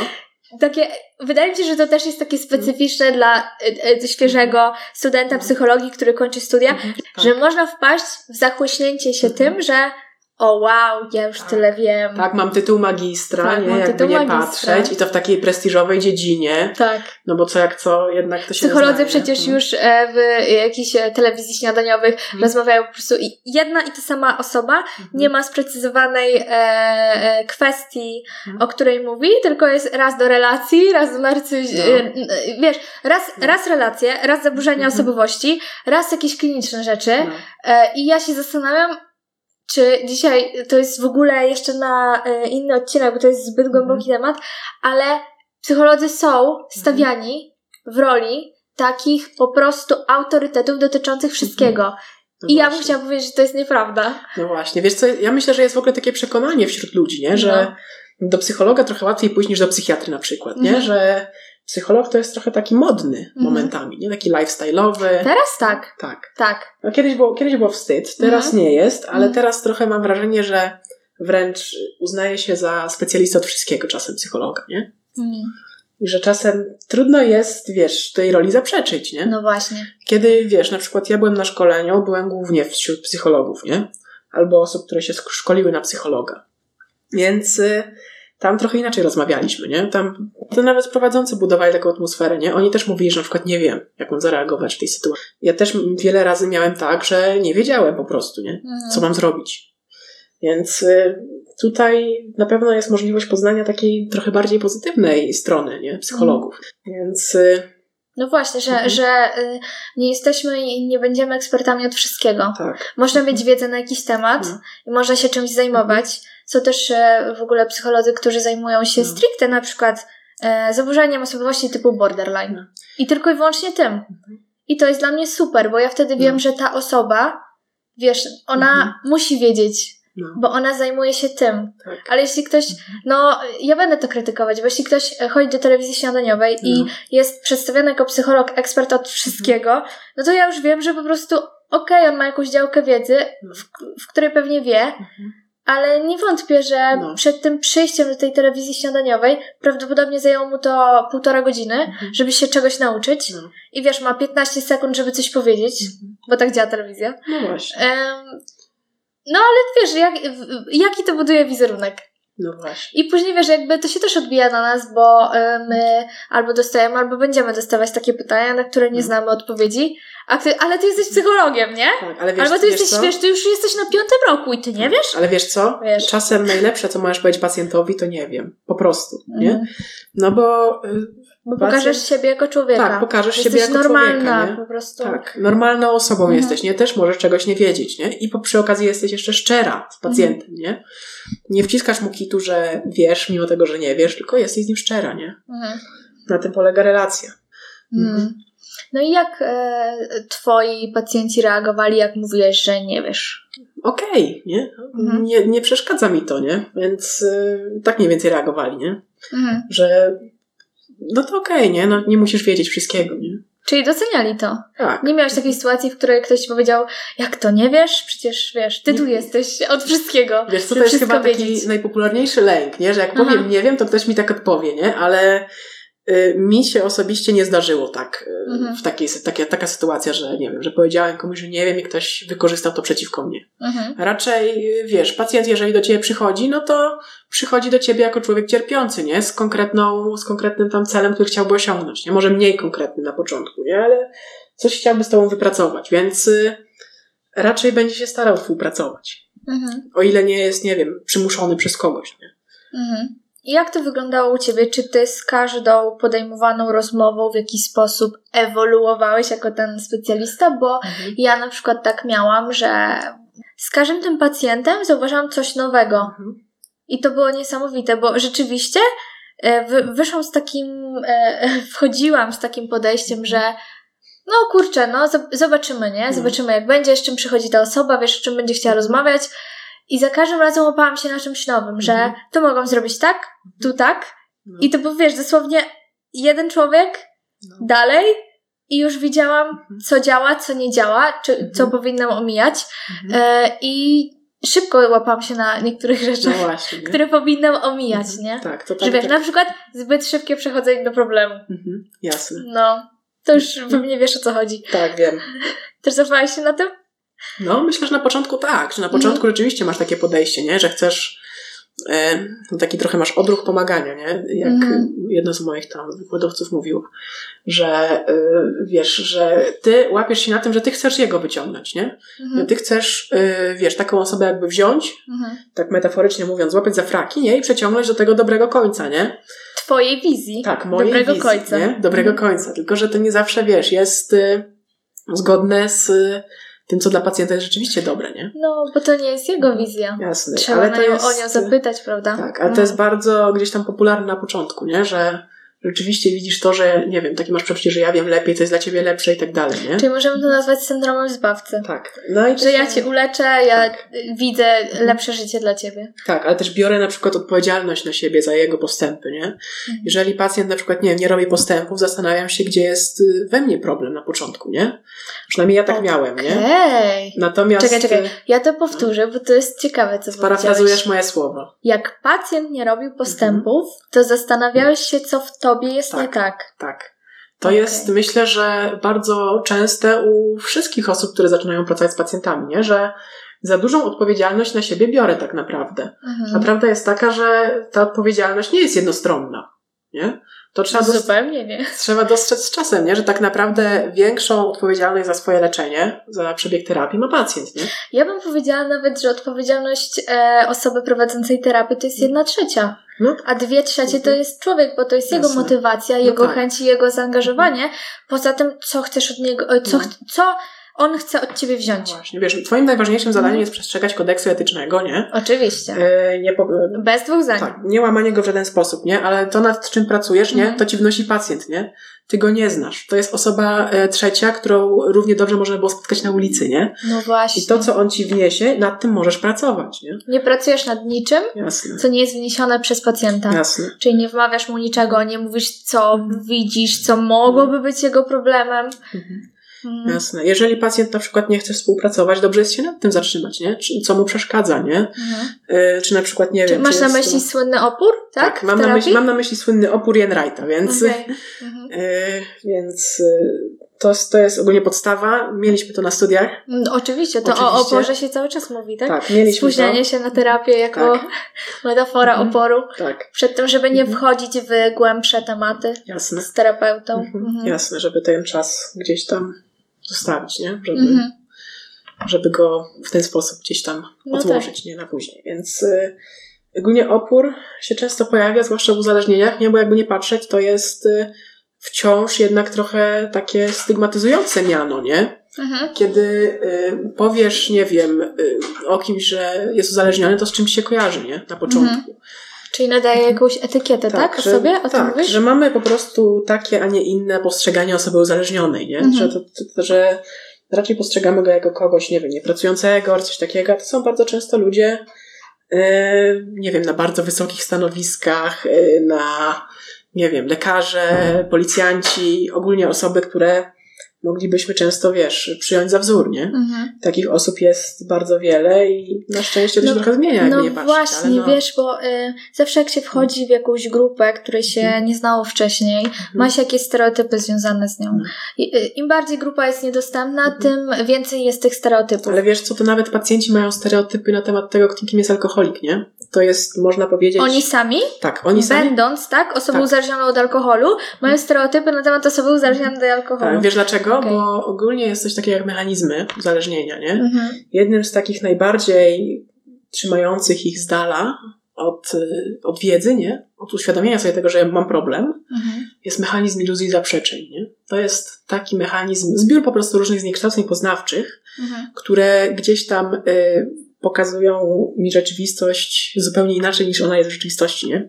takie, wydaje mi się, że to też jest takie specyficzne dla e, e, świeżego studenta Mhm. psychologii, który kończy studia, Mhm. Tak. że można wpaść w zachłyśnięcie się Mhm. tym, że o wow, ja już Tak. tyle wiem. Tak, mam tytuł magistra, Tak, nie? mam Jakby tytuł nie magistra. patrzeć. I to w takiej prestiżowej dziedzinie. Tak. No bo co jak co, jednak to się Psycholodzy przecież No. już e, w jakichś e, telewizji śniadaniowych Mhm. rozmawiają po prostu i jedna i ta sama osoba Mhm. nie ma sprecyzowanej e, e, kwestii, Mhm. o której mówi, tylko jest raz do relacji, raz do narcyzmu. No. Wiesz, raz, No. raz relacje, raz zaburzenia osobowości, raz jakieś kliniczne rzeczy. No. E, I ja się zastanawiam, czy dzisiaj to jest w ogóle jeszcze na e, inny odcinek, bo to jest zbyt głęboki Mhm. temat, ale psycholodzy są stawiani w roli takich po prostu autorytetów dotyczących wszystkiego. No I ja bym właśnie. chciała powiedzieć, że to jest nieprawda. No właśnie, wiesz co, ja myślę, że jest w ogóle takie przekonanie wśród ludzi, nie? Że do psychologa trochę łatwiej pójść niż do psychiatry na przykład, nie? Mhm. Że psycholog to jest trochę taki modny Mhm. momentami, nie? Taki lifestyle'owy. Teraz tak, Tak. tak. No kiedyś było, kiedyś było wstyd, teraz Mhm. nie jest, ale Mhm. teraz trochę mam wrażenie, że wręcz uznaje się za specjalistę od wszystkiego czasem psychologa, nie? Mm. I że czasem trudno jest, wiesz, tej roli zaprzeczyć, nie? No właśnie. Kiedy, wiesz, na przykład ja byłem na szkoleniu, byłem głównie wśród psychologów, nie? Albo osób, które się szkoliły na psychologa. Więc y, tam trochę inaczej rozmawialiśmy, nie? Tam to nawet prowadzący budowali taką atmosferę, nie? Oni też mówili, że na przykład nie wiem, jak mam zareagować w tej sytuacji. Ja też wiele razy miałem tak, że nie wiedziałem po prostu, nie? Mm. Co mam zrobić. Więc y, tutaj na pewno jest możliwość poznania takiej trochę bardziej pozytywnej strony, nie? Psychologów. Więc y, No właśnie, że, Mhm. że y, nie jesteśmy i nie będziemy ekspertami od wszystkiego. Tak. Można mieć wiedzę na jakiś temat i można się czymś zajmować. Są też e, w ogóle psycholodzy, którzy zajmują się No. stricte na przykład e, zaburzeniem osobowości typu borderline. No. I tylko i wyłącznie tym. I to jest dla mnie super, bo ja wtedy No. wiem, że ta osoba, wiesz, ona Mhm. musi wiedzieć, No. bo ona zajmuje się tym. Tak. Ale jeśli ktoś, no, ja będę to krytykować, bo jeśli ktoś chodzi do telewizji śniadaniowej i No. jest przedstawiony jako psycholog, ekspert od wszystkiego, no to ja już wiem, że po prostu okej, on ma jakąś działkę wiedzy, w, w której pewnie wie, Mhm. Ale nie wątpię, że No. przed tym przyjściem do tej telewizji śniadaniowej prawdopodobnie zajęło mu to półtora godziny, Mhm. żeby się czegoś nauczyć. No. I wiesz, ma 15 sekund, żeby coś powiedzieć, Mhm. bo tak działa telewizja. no właśnie. Em, no ale wiesz, jak, jaki to buduje wizerunek? No właśnie. I później wiesz, jakby to się też odbija na nas, bo e, my albo dostajemy, albo będziemy dostawać takie pytania, na które nie Mhm. znamy odpowiedzi. A ty, ale ty jesteś psychologiem, nie? Tak, ale wiesz, albo ty jesteś, co? wiesz, ty już jesteś na piątym roku i ty nie wiesz? Ale wiesz co? Wiesz. Czasem najlepsze, co możesz powiedzieć pacjentowi, to nie wiem. Po prostu, nie? Mhm. No bo y, Bo pokażesz siebie jako człowieka. tak, pokażesz jesteś siebie jako normalna człowieka, nie? po prostu. Tak, normalną osobą Mhm. jesteś, nie? Też możesz czegoś nie wiedzieć, nie? I po, przy okazji jesteś jeszcze szczera z pacjentem, nie? Nie wciskasz mu kitu, że wiesz, mimo tego, że nie wiesz, tylko jesteś z nim szczera, nie? Mhm. Na tym polega relacja. Mhm. No i jak e, twoi pacjenci reagowali, jak mówiłeś, że nie wiesz? Okej, nie? Mhm. nie? Nie przeszkadza mi to, nie? Więc y, tak mniej więcej reagowali, nie? Mhm. Że no to okej, nie? No, nie musisz wiedzieć wszystkiego, nie? Czyli doceniali to. Tak. Nie miałeś takiej sytuacji, w której ktoś ci powiedział, jak to nie wiesz? Przecież wiesz, ty tu Nie. jesteś od wszystkiego. Wiesz co, to jest chyba taki wiedzieć. najpopularniejszy lęk, nie? Że jak Aha. powiem nie wiem, to ktoś mi tak odpowie, nie? Ale mi się osobiście nie zdarzyło tak, y, Mhm. w takiej, taka, taka sytuacja, że nie wiem, że powiedziałem komuś, że nie wiem i ktoś wykorzystał to przeciwko mnie. Mhm. Raczej, y, wiesz, pacjent jeżeli do ciebie przychodzi, no to przychodzi do ciebie jako człowiek cierpiący, nie? Z konkretną, z konkretnym tam celem, który chciałby osiągnąć, nie? Może mniej konkretny na początku, nie? Ale coś chciałby z tobą wypracować, więc y, raczej będzie się starał współpracować. Mhm. O ile nie jest, nie wiem, przymuszony przez kogoś, nie? Mhm. I jak to wyglądało u ciebie? Czy ty z każdą podejmowaną rozmową w jakiś sposób ewoluowałeś jako ten specjalista? Bo ja na przykład tak miałam, że z każdym tym pacjentem zauważałam coś nowego. Mhm. I to było niesamowite, bo rzeczywiście e, wy, wyszłam z takim, e, wchodziłam z takim podejściem, że no kurczę, no zob- zobaczymy, nie? Mhm. Zobaczymy jak będzie, z czym przychodzi ta osoba, wiesz, o czym będzie chciała rozmawiać. I za każdym razem łapałam się na czymś nowym, że Mhm. tu mogą zrobić tak, tu tak. No. I to był, wiesz, dosłownie jeden człowiek No. dalej i już widziałam, Mhm. co działa, co nie działa, czy co Mhm. powinnam omijać. Mhm. E, I szybko łapałam się na niektórych No rzeczach, właśnie. nie? które powinnam omijać, Mhm. nie? Tak, to tak. Że wiesz, tak. na przykład zbyt szybkie przechodzenie do problemu. Mhm. Jasne. No, to już pewnie wiesz o co chodzi. Tak, wiem. Też zapałeś się na tym? No, myślę, że na początku tak, że na Mhm. początku rzeczywiście masz takie podejście, nie? Że chcesz e, no taki trochę masz odruch pomagania, nie? Jak Mhm. jedno z moich tam wykładowców mówiło, że e, wiesz, że ty łapiesz się na tym, że ty chcesz jego wyciągnąć, nie? Mhm. Ty chcesz, e, wiesz, taką osobę jakby wziąć, Mhm. tak metaforycznie mówiąc, złapać za fraki, nie? I przeciągnąć do tego dobrego końca, nie? Twojej wizji. Tak, mojej Dobrego wizji, końca. Nie? Dobrego Mhm. końca. Tylko, że to nie zawsze, wiesz, jest y, zgodne z tym, co dla pacjenta jest rzeczywiście dobre, nie? No, bo to nie jest jego wizja. Jasne. Trzeba ale na to nią, jest, o nią zapytać, prawda? Tak, ale to jest bardzo gdzieś tam popularne na początku, nie? Że rzeczywiście widzisz to, że nie wiem, taki masz przeczucie, że ja wiem lepiej, to jest dla ciebie lepsze i tak dalej, nie? Czyli możemy to nazwać syndromem zbawcy. Tak. No i to Że ja cię uleczę, ja Tak. widzę lepsze życie dla ciebie. Tak, ale też biorę na przykład odpowiedzialność na siebie za jego postępy, nie? Mhm. Jeżeli pacjent na przykład, nie wiem, nie robi postępów, zastanawiam się, gdzie jest y, we mnie problem na początku, nie? Przynajmniej ja tak miałem, nie? Natomiast Czekaj, czekaj. y, Ja to powtórzę, bo to jest ciekawe, co Sparafrazujesz moje słowa. Jak pacjent nie robił postępów, to zastanawiałeś się, co w tobie jest Tak. nie tak. Tak. To Okej. jest, myślę, że bardzo częste u wszystkich osób, które zaczynają pracować z pacjentami, nie? że za dużą odpowiedzialność na siebie biorę tak naprawdę. A Mhm. prawda jest taka, że ta odpowiedzialność nie jest jednostronna. Nie? To trzeba Zupełnie nie. Trzeba dostrzec z czasem, nie? że tak naprawdę większą odpowiedzialność za swoje leczenie, za przebieg terapii ma pacjent. Nie? Ja bym powiedziała nawet, że odpowiedzialność e, osoby prowadzącej terapię to jest jedna trzecia. No. A dwie trzecie to jest człowiek, bo to jest Jasne. jego motywacja, no jego tak. chęć i jego zaangażowanie. Poza tym, co chcesz od niego, co, no. co on chce od ciebie wziąć. No właśnie, wiesz, twoim najważniejszym zadaniem mhm. jest przestrzegać kodeksu etycznego, nie? Oczywiście. E, nie po... Bez dwóch zdań. Tak, nie łamanie go w żaden sposób, nie? Ale to nad czym pracujesz, nie? Mhm. To ci wnosi pacjent, nie? Ty go nie znasz. To jest osoba e, trzecia, którą równie dobrze można było spotkać na ulicy, nie? No właśnie. I to, co on ci wniesie, nad tym możesz pracować, nie? Nie pracujesz nad niczym, Jasne. co nie jest wniesione przez pacjenta. Jasne. Czyli nie wmawiasz mu niczego, nie mówisz, co mhm. widzisz, co mogłoby być jego problemem. Mhm. Mhm. Jasne. Jeżeli pacjent na przykład nie chce współpracować, dobrze jest się nad tym zatrzymać, nie? co mu przeszkadza, nie? Mhm. Y, czy na przykład, nie czy wiem... Masz na myśli to... słynny opór, tak? Tak, mam na, myśli, mam na myśli słynny opór Jenrighta, więc... Okay. Mhm. Y, więc... Y, to, to jest ogólnie podstawa. Mieliśmy to na studiach. Mm, oczywiście, to Oczywiście. o oporze się cały czas mówi, tak? Tak, mieliśmy Spóźnianie to. się na terapię jako tak. metafora mhm. oporu. Tak. Przed tym, żeby nie mhm. wchodzić w głębsze tematy Jasne. z terapeutą. Mhm. Mhm. Jasne, żeby ten czas gdzieś tam zostawić, nie? Żeby, mhm. żeby go w ten sposób gdzieś tam no odłożyć, tak. nie? Na później. Więc y, ogólnie opór się często pojawia, zwłaszcza w uzależnieniach, nie? Bo jakby nie patrzeć, to jest y, wciąż jednak trochę takie stygmatyzujące miano, nie? Mhm. Kiedy y, powiesz, nie wiem, y, o kimś, że jest uzależniony, to z czymś się kojarzy, nie? Na początku. Mhm. Czyli nadaje jakąś etykietę, tak? tak? O że, sobie? O tak, że mamy po prostu takie, a nie inne postrzeganie osoby uzależnionej, nie? Mhm. Że, to, to, że raczej postrzegamy go jako kogoś, nie wiem, niepracującego, coś takiego. To są bardzo często ludzie, yy, nie wiem, na bardzo wysokich stanowiskach, yy, na, nie wiem, lekarze, policjanci, ogólnie osoby, które moglibyśmy często, wiesz, przyjąć za wzór, nie? Mhm. Takich osób jest bardzo wiele i na szczęście to się no, trochę zmienia, jak no nie patrzeć. Właśnie, no wiesz, bo y, zawsze jak się wchodzi w jakąś grupę, której się mhm. nie znało wcześniej, mhm. ma się jakieś stereotypy związane z nią. Mhm. I, y, Im bardziej grupa jest niedostępna, mhm. tym więcej jest tych stereotypów. Ale wiesz co, to nawet pacjenci mają stereotypy na temat tego, kim jest alkoholik, nie? To jest, można powiedzieć... Oni sami? Tak, oni sami. Będąc, tak, osobą tak. uzależnioną od alkoholu, mają stereotypy na temat osoby uzależnionej od alkoholu. Tak, wiesz dlaczego? Okay. Bo ogólnie jest coś takiego jak mechanizmy uzależnienia, nie? Mhm. Jednym z takich najbardziej trzymających ich z dala od, od wiedzy, nie? Od uświadomienia sobie tego, że ja mam problem, mhm. jest mechanizm iluzji zaprzeczeń, nie? To jest taki mechanizm, zbiór po prostu różnych zniekształceń poznawczych, mhm. które gdzieś tam y, pokazują mi rzeczywistość zupełnie inaczej niż ona jest w rzeczywistości, nie?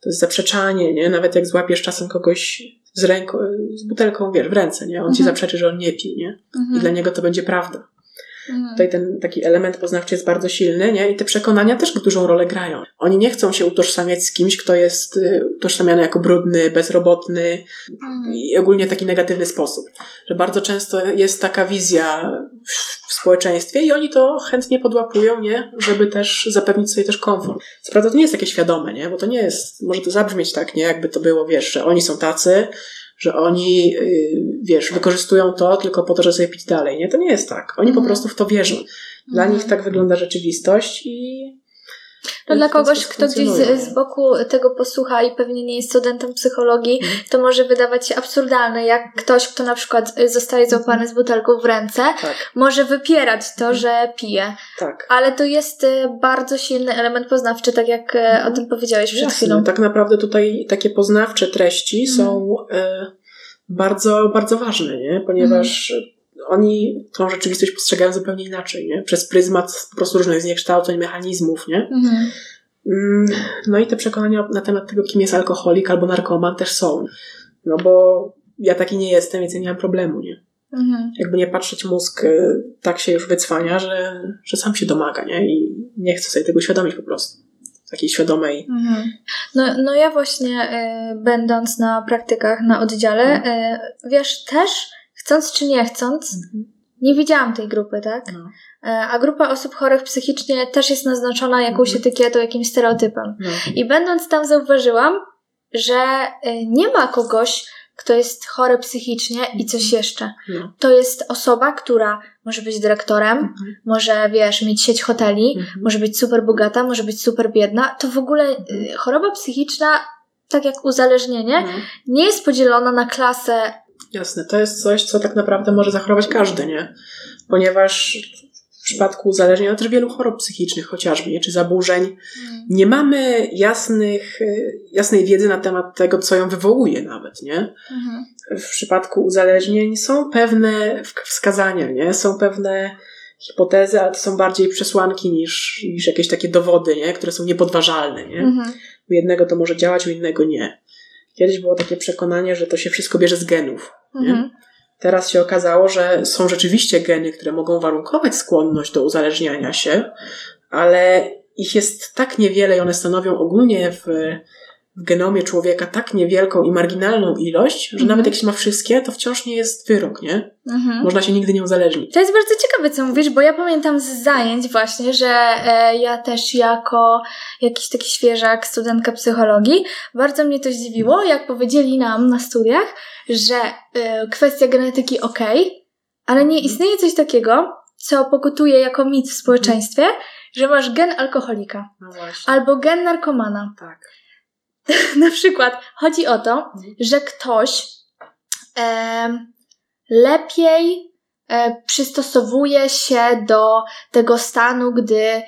To jest zaprzeczanie, nie? Nawet jak złapiesz czasem kogoś z ręką, z butelką, wiesz, w ręce, nie? On mhm. ci zaprzeczy, że on nie pił, nie? Mhm. I dla niego to będzie prawda. Mhm. Tutaj ten taki element poznawczy jest bardzo silny, nie? I te przekonania też dużą rolę grają. Oni nie chcą się utożsamiać z kimś, kto jest y, utożsamiany jako brudny, bezrobotny mhm. i ogólnie taki negatywny sposób. Że bardzo często jest taka wizja w społeczeństwie i oni to chętnie podłapują, nie? Żeby też zapewnić sobie też komfort. Co prawda to nie jest takie świadome, nie? Bo to nie jest, może to zabrzmieć tak, nie? Jakby to było, wiesz, że oni są tacy, że oni, y, wiesz, wykorzystują to tylko po to, żeby sobie pić dalej. Nie, to nie jest tak. Oni po mhm. prostu w to wierzą. Dla mhm. nich tak wygląda rzeczywistość i no dla kogoś, kto gdzieś z, z, boku tego posłucha i pewnie nie jest studentem psychologii, mm. to może wydawać się absurdalne, jak ktoś, kto na przykład y, zostaje złapany z butelką w ręce, tak. może wypierać to, mm. że pije. Tak. Ale to jest y, bardzo silny element poznawczy, tak jak mm. o tym powiedziałeś przed Jasne. chwilą. Tak naprawdę tutaj takie poznawcze treści są y, bardzo, bardzo ważne, nie? Ponieważ mm oni tą rzeczywistość postrzegają zupełnie inaczej, nie? Przez pryzmat po prostu różnych zniekształceń, mechanizmów, nie? Mhm. Mm, no i te przekonania na temat tego, kim jest alkoholik albo narkoman też są. No bo ja taki nie jestem, więc ja nie mam problemu, nie? Mhm. Jakby nie patrzeć, mózg y, tak się już wycwania, że, że sam się domaga, nie? I nie chce sobie tego świadomić po prostu. Takiej świadomej. Mhm. No, no ja właśnie, y, będąc na praktykach na oddziale, mhm. y, wiesz, też chcąc czy nie chcąc, mhm. nie widziałam tej grupy, tak? No. E, a grupa osób chorych psychicznie też jest naznaczona jakąś mhm. etykietą, jakimś stereotypem. No. I będąc tam zauważyłam, że e, nie ma kogoś, kto jest chory psychicznie i coś mhm. jeszcze. No. To jest osoba, która może być dyrektorem, mhm. może, wiesz, mieć sieć hoteli, mhm. może być super bogata, może być super biedna. To w ogóle y, choroba psychiczna tak jak uzależnienie, Mhm. nie jest podzielona na klasę. Jasne, to jest coś, co tak naprawdę może zachorować każdy, nie? Ponieważ w przypadku uzależnienia, ale też wielu chorób psychicznych chociażby, nie? czy zaburzeń, nie mamy jasnych, y, jasnej wiedzy na temat tego, co ją wywołuje nawet, nie? Mhm. w przypadku uzależnień są pewne wskazania, nie? Są pewne hipotezy, ale to są bardziej przesłanki niż, niż jakieś takie dowody, nie? Które są niepodważalne, nie? Mhm. U jednego to może działać, u innego nie. Kiedyś było takie przekonanie, że to się wszystko bierze z genów. Mhm. Teraz się okazało, że są rzeczywiście geny, które mogą warunkować skłonność do uzależniania się, ale ich jest tak niewiele i one stanowią ogólnie w, w genomie człowieka tak niewielką i marginalną ilość, że Mhm. nawet jak się ma wszystkie, to wciąż nie jest wyrok, nie? Mhm. Można się nigdy nie uzależnić. To jest bardzo ciekawe, co mówisz, bo ja pamiętam z zajęć właśnie, że e, ja też jako jakiś taki świeżak, studentka psychologii, bardzo mnie to zdziwiło, jak powiedzieli nam na studiach, że e, kwestia genetyki ok, ale nie istnieje coś takiego, co pokutuje jako mit w społeczeństwie, że masz gen alkoholika No albo gen narkomana. Tak. Na przykład chodzi o to, że ktoś em, lepiej e, przystosowuje się do tego stanu, gdy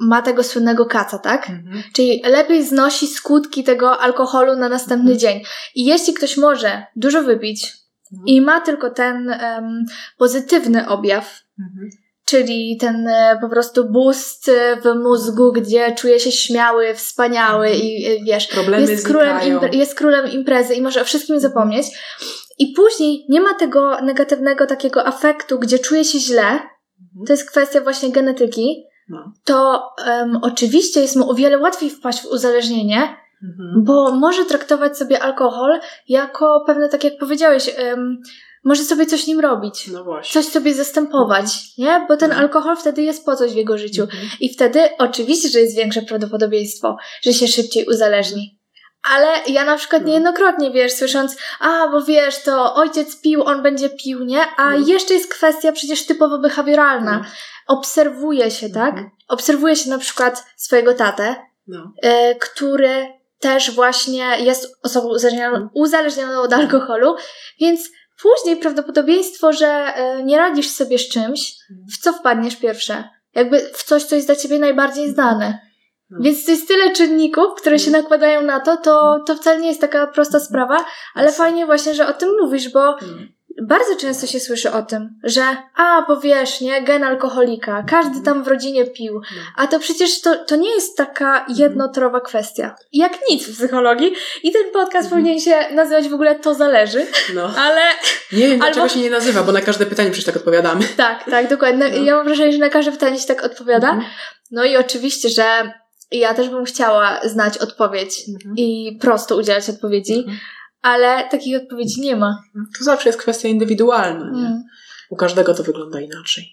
ma tego słynnego kaca, tak? Mhm. Czyli lepiej znosi skutki tego alkoholu na następny Mhm. dzień. I jeśli ktoś może dużo wypić Mhm. i ma tylko ten pozytywny objaw, Mhm. Czyli ten e, po prostu boost w mózgu, gdzie czuje się śmiały, wspaniały i e, wiesz, Problemy jest królem, impre- jest królem imprezy i może o wszystkim zapomnieć. I później nie ma tego negatywnego takiego afektu, gdzie czuje się źle. To jest kwestia właśnie genetyki. No. To em, oczywiście jest mu o wiele łatwiej wpaść w uzależnienie, Mhm. bo może traktować sobie alkohol jako pewne, tak jak powiedziałeś, em, może sobie coś nim robić. No właśnie. Coś sobie zastępować, nie? Bo ten Mhm. alkohol wtedy jest po coś w jego życiu. Mhm. I wtedy oczywiście, że jest większe prawdopodobieństwo, że się szybciej uzależni. Ale ja na przykład No. niejednokrotnie, wiesz, słysząc, a bo wiesz, to ojciec pił, on będzie pił, nie? A No. jeszcze jest kwestia przecież typowo behawioralna. No. Obserwuje się, tak? Mhm. Obserwuje się na przykład swojego tatę, No. y, który też właśnie jest osobą uzależnioną, uzależnioną od alkoholu, więc później prawdopodobieństwo, że y, nie radzisz sobie z czymś, w co wpadniesz pierwsze? Jakby w coś, co jest dla ciebie najbardziej znane. No. Więc to jest tyle czynników, które się nakładają na to, to, to wcale nie jest taka prosta sprawa, ale fajnie właśnie, że o tym mówisz, bo. Bardzo często się słyszy o tym, że a, bo wiesz, nie, gen alkoholika, każdy tam w rodzinie pił, No. a to przecież to, to nie jest taka jednotorowa kwestia. Jak nic w psychologii i ten podcast Mhm. powinien się nazywać w ogóle To Zależy, no. ale Nie wiem, dlaczego Albo- się nie nazywa, bo na każde pytanie przecież tak odpowiadamy. tak, tak, dokładnie. No. Ja mam wrażenie, że na każde pytanie się tak odpowiada. Mhm. No i oczywiście, że ja też bym chciała znać odpowiedź Mhm. i prosto udzielać odpowiedzi, Mhm. Ale takich odpowiedzi nie ma. To zawsze jest kwestia indywidualna, nie? Mm. U każdego to wygląda inaczej.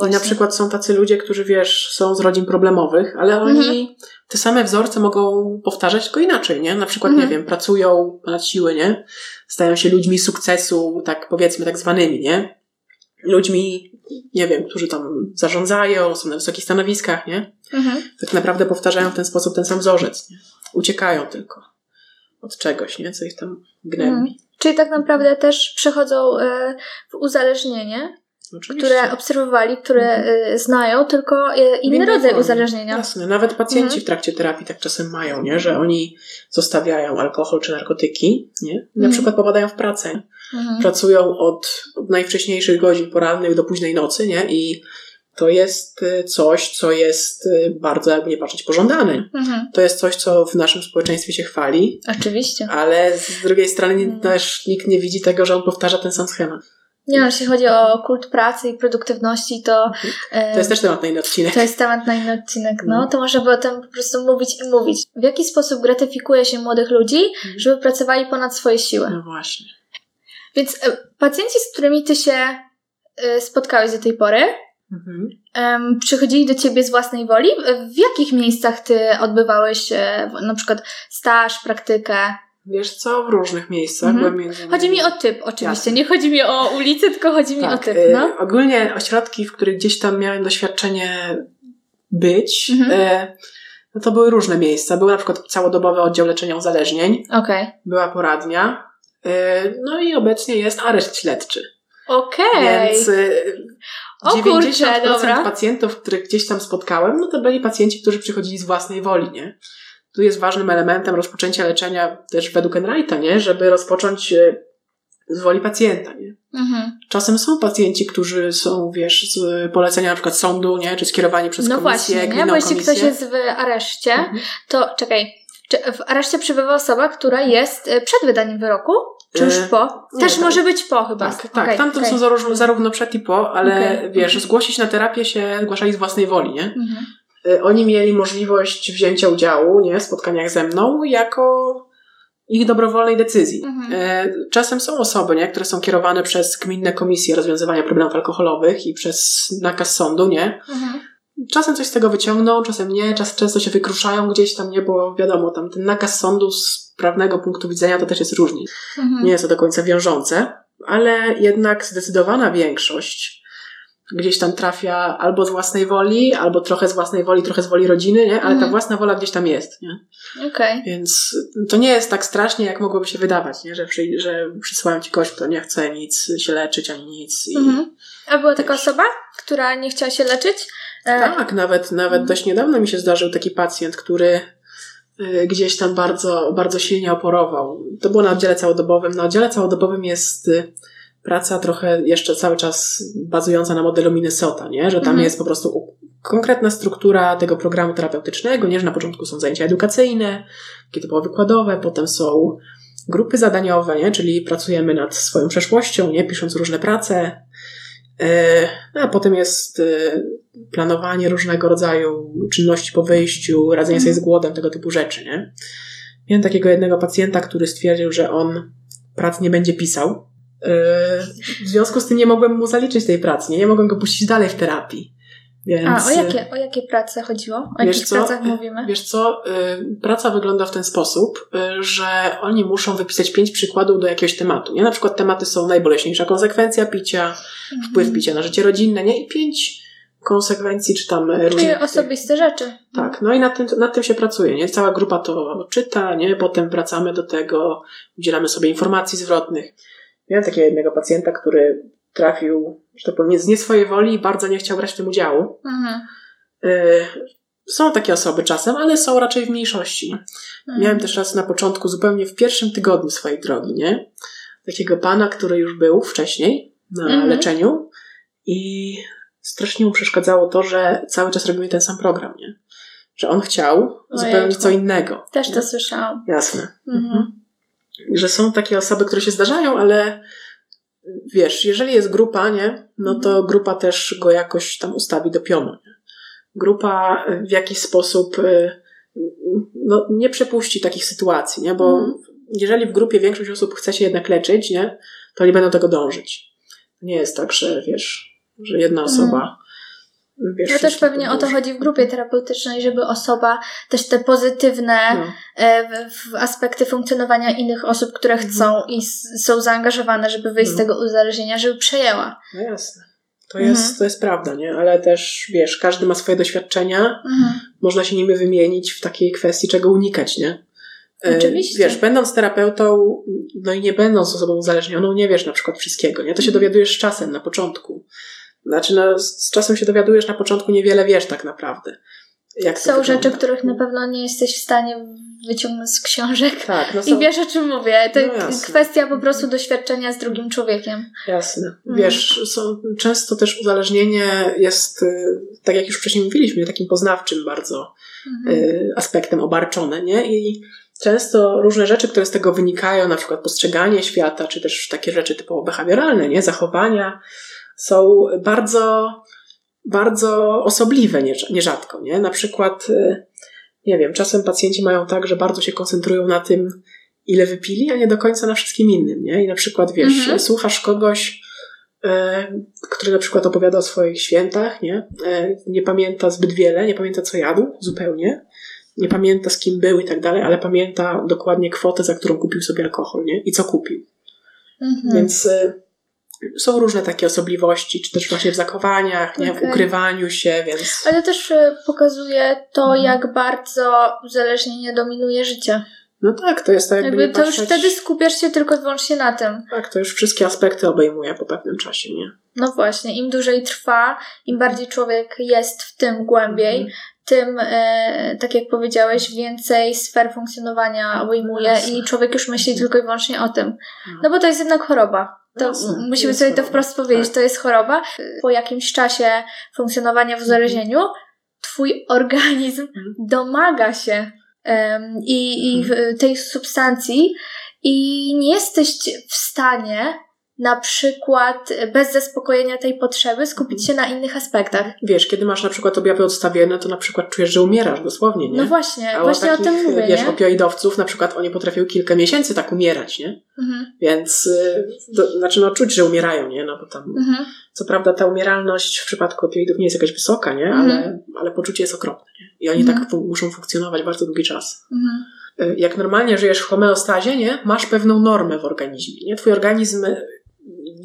No I na przykład są tacy ludzie, którzy wiesz, są z rodzin problemowych, ale oni Mhm. te same wzorce mogą powtarzać tylko inaczej, nie? Na przykład, Mhm. nie wiem, pracują ponad siły, nie? Stają się ludźmi sukcesu, tak powiedzmy, tak zwanymi, nie? Ludźmi, nie wiem, którzy tam zarządzają, są na wysokich stanowiskach, nie? Mhm. Tak naprawdę powtarzają w ten sposób ten sam wzorzec, nie? Uciekają tylko od czegoś, nie? Co ich tam gnębi. Mhm. Czyli tak naprawdę też przechodzą e, w uzależnienie, Oczywiście. które obserwowali, które e, znają, tylko e, inny rodzaj uzależnienia. Jasne, nawet pacjenci Mhm. w trakcie terapii tak czasem mają, nie? że oni zostawiają alkohol czy narkotyki, nie? Na Mhm. przykład popadają w pracę. Mhm. Pracują od najwcześniejszych godzin porannych do późnej nocy, nie? I to jest y, coś, co jest y, bardzo, jakby nie patrzeć, pożądane. Mhm. To jest coś, co w naszym społeczeństwie się chwali, Oczywiście. ale z drugiej strony Mhm. też nikt nie widzi tego, że on powtarza ten sam schemat. Nie no, jeśli chodzi o kult pracy i produktywności, to e, To jest też temat na inny odcinek. To jest temat na inny odcinek, no. No. To można by o tym po prostu mówić i mówić. W jaki sposób gratyfikuje się młodych ludzi, żeby pracowali ponad swoje siły. No właśnie. Więc e, pacjenci, z którymi ty się e, spotkałeś do tej pory, Mhm. przychodzili do ciebie z własnej woli? W jakich miejscach ty odbywałeś e, na przykład staż, praktykę? Wiesz co, w różnych miejscach. Mhm. między Chodzi mi o typ oczywiście, Jasne. nie chodzi mi o ulicę, tylko chodzi mi o typ, y, no. Ogólnie ośrodki, w których gdzieś tam miałem doświadczenie być, Mhm. y, no to były różne miejsca. Był na przykład całodobowy oddział leczenia uzależnień. Okej. Była poradnia. Y, No i obecnie jest areszt śledczy. Okej. Więc O kurczę, 90% dobra. pacjentów, których gdzieś tam spotkałem, no to byli pacjenci, którzy przychodzili z własnej woli, nie? Tu jest ważnym elementem rozpoczęcia leczenia też według Enrighta, nie? Żeby rozpocząć y, z woli pacjenta, nie? Mhm. Czasem są pacjenci, którzy są, wiesz, z polecenia na przykład sądu, nie? Czy skierowani przez No komisję, właśnie, nie? Bo jeśli komisję. ktoś jest w areszcie, Mhm. to czekaj. Czy w areszcie przebywa osoba, która jest e, przed wydaniem wyroku? Czy już E, po? nie, Też tak. może być po chyba. Tak, tak. Tamto okej. są zarówno, zarówno przed i po, ale Okej. wiesz, zgłosić na terapię się zgłaszali z własnej woli, nie? Mhm. Y, Oni mieli możliwość wzięcia udziału nie, w spotkaniach ze mną jako ich dobrowolnej decyzji. Mhm. E, Czasem są osoby, nie, które są kierowane przez gminne komisje rozwiązywania problemów alkoholowych i przez nakaz sądu, nie? Mhm. Czasem coś z tego wyciągną, czasem nie, czas, często się wykruszają gdzieś tam, nie, bo wiadomo, tam ten nakaz sądu z prawnego punktu widzenia to też jest różnie. Mhm. Nie jest to do końca wiążące, ale jednak zdecydowana większość gdzieś tam trafia albo z własnej woli, albo trochę z własnej woli, trochę z woli rodziny, nie? Ale ta Mhm. własna wola gdzieś tam jest, nie? Okej. Więc to nie jest tak strasznie, jak mogłoby się wydawać, nie? Że, przy, że przysłają ci kogoś, kto nie chce nic się leczyć, ani nic. I... Mhm. A była taka osoba, która nie chciała się leczyć? E, Tak, nawet, nawet dość niedawno mi się zdarzył taki pacjent, który y, gdzieś tam bardzo, bardzo silnie oporował. To było na oddziale całodobowym. Na oddziale całodobowym jest y, praca trochę jeszcze cały czas bazująca na modelu Minnesota, nie? Że tam Mhm. jest po prostu konkretna struktura tego programu terapeutycznego, nie? Że na początku są zajęcia edukacyjne, takie typowo wykładowe, potem są grupy zadaniowe, nie? Czyli pracujemy nad swoją przeszłością, nie? Pisząc różne prace. E, No, a potem jest e, planowanie różnego rodzaju czynności po wyjściu, radzenie sobie z głodem, tego typu rzeczy, nie? Miałem takiego jednego pacjenta, który stwierdził, że on prac nie będzie pisał. E, W związku z tym nie mogłem mu zaliczyć tej pracy, nie, nie mogłem go puścić dalej w terapii. Więc, A, o jakie, o jakie prace chodziło? O jakich co? pracach mówimy? Wiesz co, y, praca wygląda w ten sposób, y, że oni muszą wypisać pięć przykładów do jakiegoś tematu. Nie? Na przykład tematy są najboleśniejsza konsekwencja picia, wpływ picia na życie rodzinne, nie? I pięć konsekwencji, czy tam y, Czyli różnych... osobiste rzeczy. Tak, no i nad tym, nad tym się pracuje, nie? Cała grupa to czyta, nie? Potem wracamy do tego, udzielamy sobie informacji zwrotnych. Miałem takiego jednego pacjenta, który trafił, że tak powiem, z nie swojej woli i bardzo nie chciał brać w tym udziału. Mhm. Y, Są takie osoby czasem, ale są raczej w mniejszości. Mhm. Miałem też raz na początku, zupełnie w pierwszym tygodniu swojej drogi, nie? Takiego pana, który już był wcześniej na Mhm. leczeniu i strasznie mu przeszkadzało to, że cały czas robimy ten sam program, nie? Że on chciał zupełnie co innego. Też to słyszałam. Jasne. Mhm. Że są takie osoby, które się zdarzają, ale wiesz, jeżeli jest grupa, nie? No to grupa też go jakoś tam ustawi do pionu, nie? Grupa w jakiś sposób y, no, nie przepuści takich sytuacji, nie? Bo Mhm. jeżeli w grupie większość osób chce się jednak leczyć, nie? To nie będą tego dążyć. Nie jest tak, że wiesz, że jedna osoba wiesz, No też pewnie o to chodzi w grupie terapeutycznej, żeby osoba też te pozytywne No. e, w, w aspekty funkcjonowania innych osób, które Mhm. chcą i s- są zaangażowane, żeby wyjść z Mhm. tego uzależnienia, żeby przejęła. No jasne. To Mhm. jest, to jest prawda, nie? Ale też, wiesz, każdy ma swoje doświadczenia, Mhm. można się nimi wymienić w takiej kwestii, czego unikać, nie? E, Oczywiście. Wiesz, będąc terapeutą, no i nie będąc osobą uzależnioną, nie wiesz na przykład wszystkiego, nie? To się Mhm. dowiadujesz z czasem, na początku. Znaczy, no, z czasem się dowiadujesz, na początku niewiele wiesz tak naprawdę. Są rzeczy, których na pewno nie jesteś w stanie wyciągnąć z książek. Tak, no I są, wiesz o czym mówię. To No kwestia po prostu doświadczenia z drugim człowiekiem. Jasne. Mhm. Wiesz, są, często też uzależnienie jest, y, tak jak już wcześniej mówiliśmy, takim poznawczym bardzo Mhm. y, aspektem obarczone, nie? I często różne rzeczy, które z tego wynikają, na przykład postrzeganie świata, czy też takie rzeczy typowo behawioralne, nie? Zachowania, są bardzo, bardzo osobliwe nie- nierzadko, nie? Na przykład, y, nie wiem, czasem pacjenci mają tak, że bardzo się koncentrują na tym, ile wypili, a nie do końca na wszystkim innym, nie? I na przykład, wiesz, Mhm. słuchasz kogoś, e, który na przykład opowiada o swoich świętach, nie? E, nie pamięta zbyt wiele, nie pamięta co jadł zupełnie, nie pamięta z kim był i tak dalej, ale pamięta dokładnie kwotę, za którą kupił sobie alkohol, nie? I co kupił. Mhm. Więc są różne takie osobliwości, czy też właśnie w zachowaniach, nie? w Okej. ukrywaniu się, więc Ale też e, pokazuje to, Mhm. jak bardzo uzależnienie dominuje życie. no tak, to jest tak jakby, Jakby to już patrzeć, wtedy skupiasz się tylko i wyłącznie na tym. Tak, to już wszystkie aspekty obejmuje po pewnym czasie, nie? No właśnie, im dłużej trwa, im bardziej człowiek jest w tym głębiej, Mhm. Tym, e, tak jak powiedziałeś, więcej sfer funkcjonowania obejmuje Jasne. i człowiek już myśli tylko i wyłącznie o tym. No bo to jest jednak choroba. To Jasne, musimy sobie to wprost powiedzieć, tak. to jest choroba. Po jakimś czasie funkcjonowania w uzależnieniu, twój organizm Mhm. domaga się em, i, i w- tej substancji i nie jesteś w stanie na przykład bez zaspokojenia tej potrzeby skupić się na innych aspektach. Wiesz, kiedy masz na przykład objawy odstawienne, to na przykład czujesz, że umierasz dosłownie, nie? No właśnie, A właśnie o takich, tym mówię, wiesz, nie? opioidowców na przykład oni potrafią kilka miesięcy tak umierać, nie? Mhm, Więc, y, do, znaczy no czuć, że umierają, nie? No bo tam, mhm, co prawda ta umieralność w przypadku opioidów nie jest jakaś wysoka, nie? Mhm. Ale, ale poczucie jest okropne, nie? I oni Mhm. tak fu- muszą funkcjonować bardzo długi czas. mhm. Y, Jak normalnie żyjesz w homeostazie, nie? Masz pewną normę w organizmie, nie? Twój organizm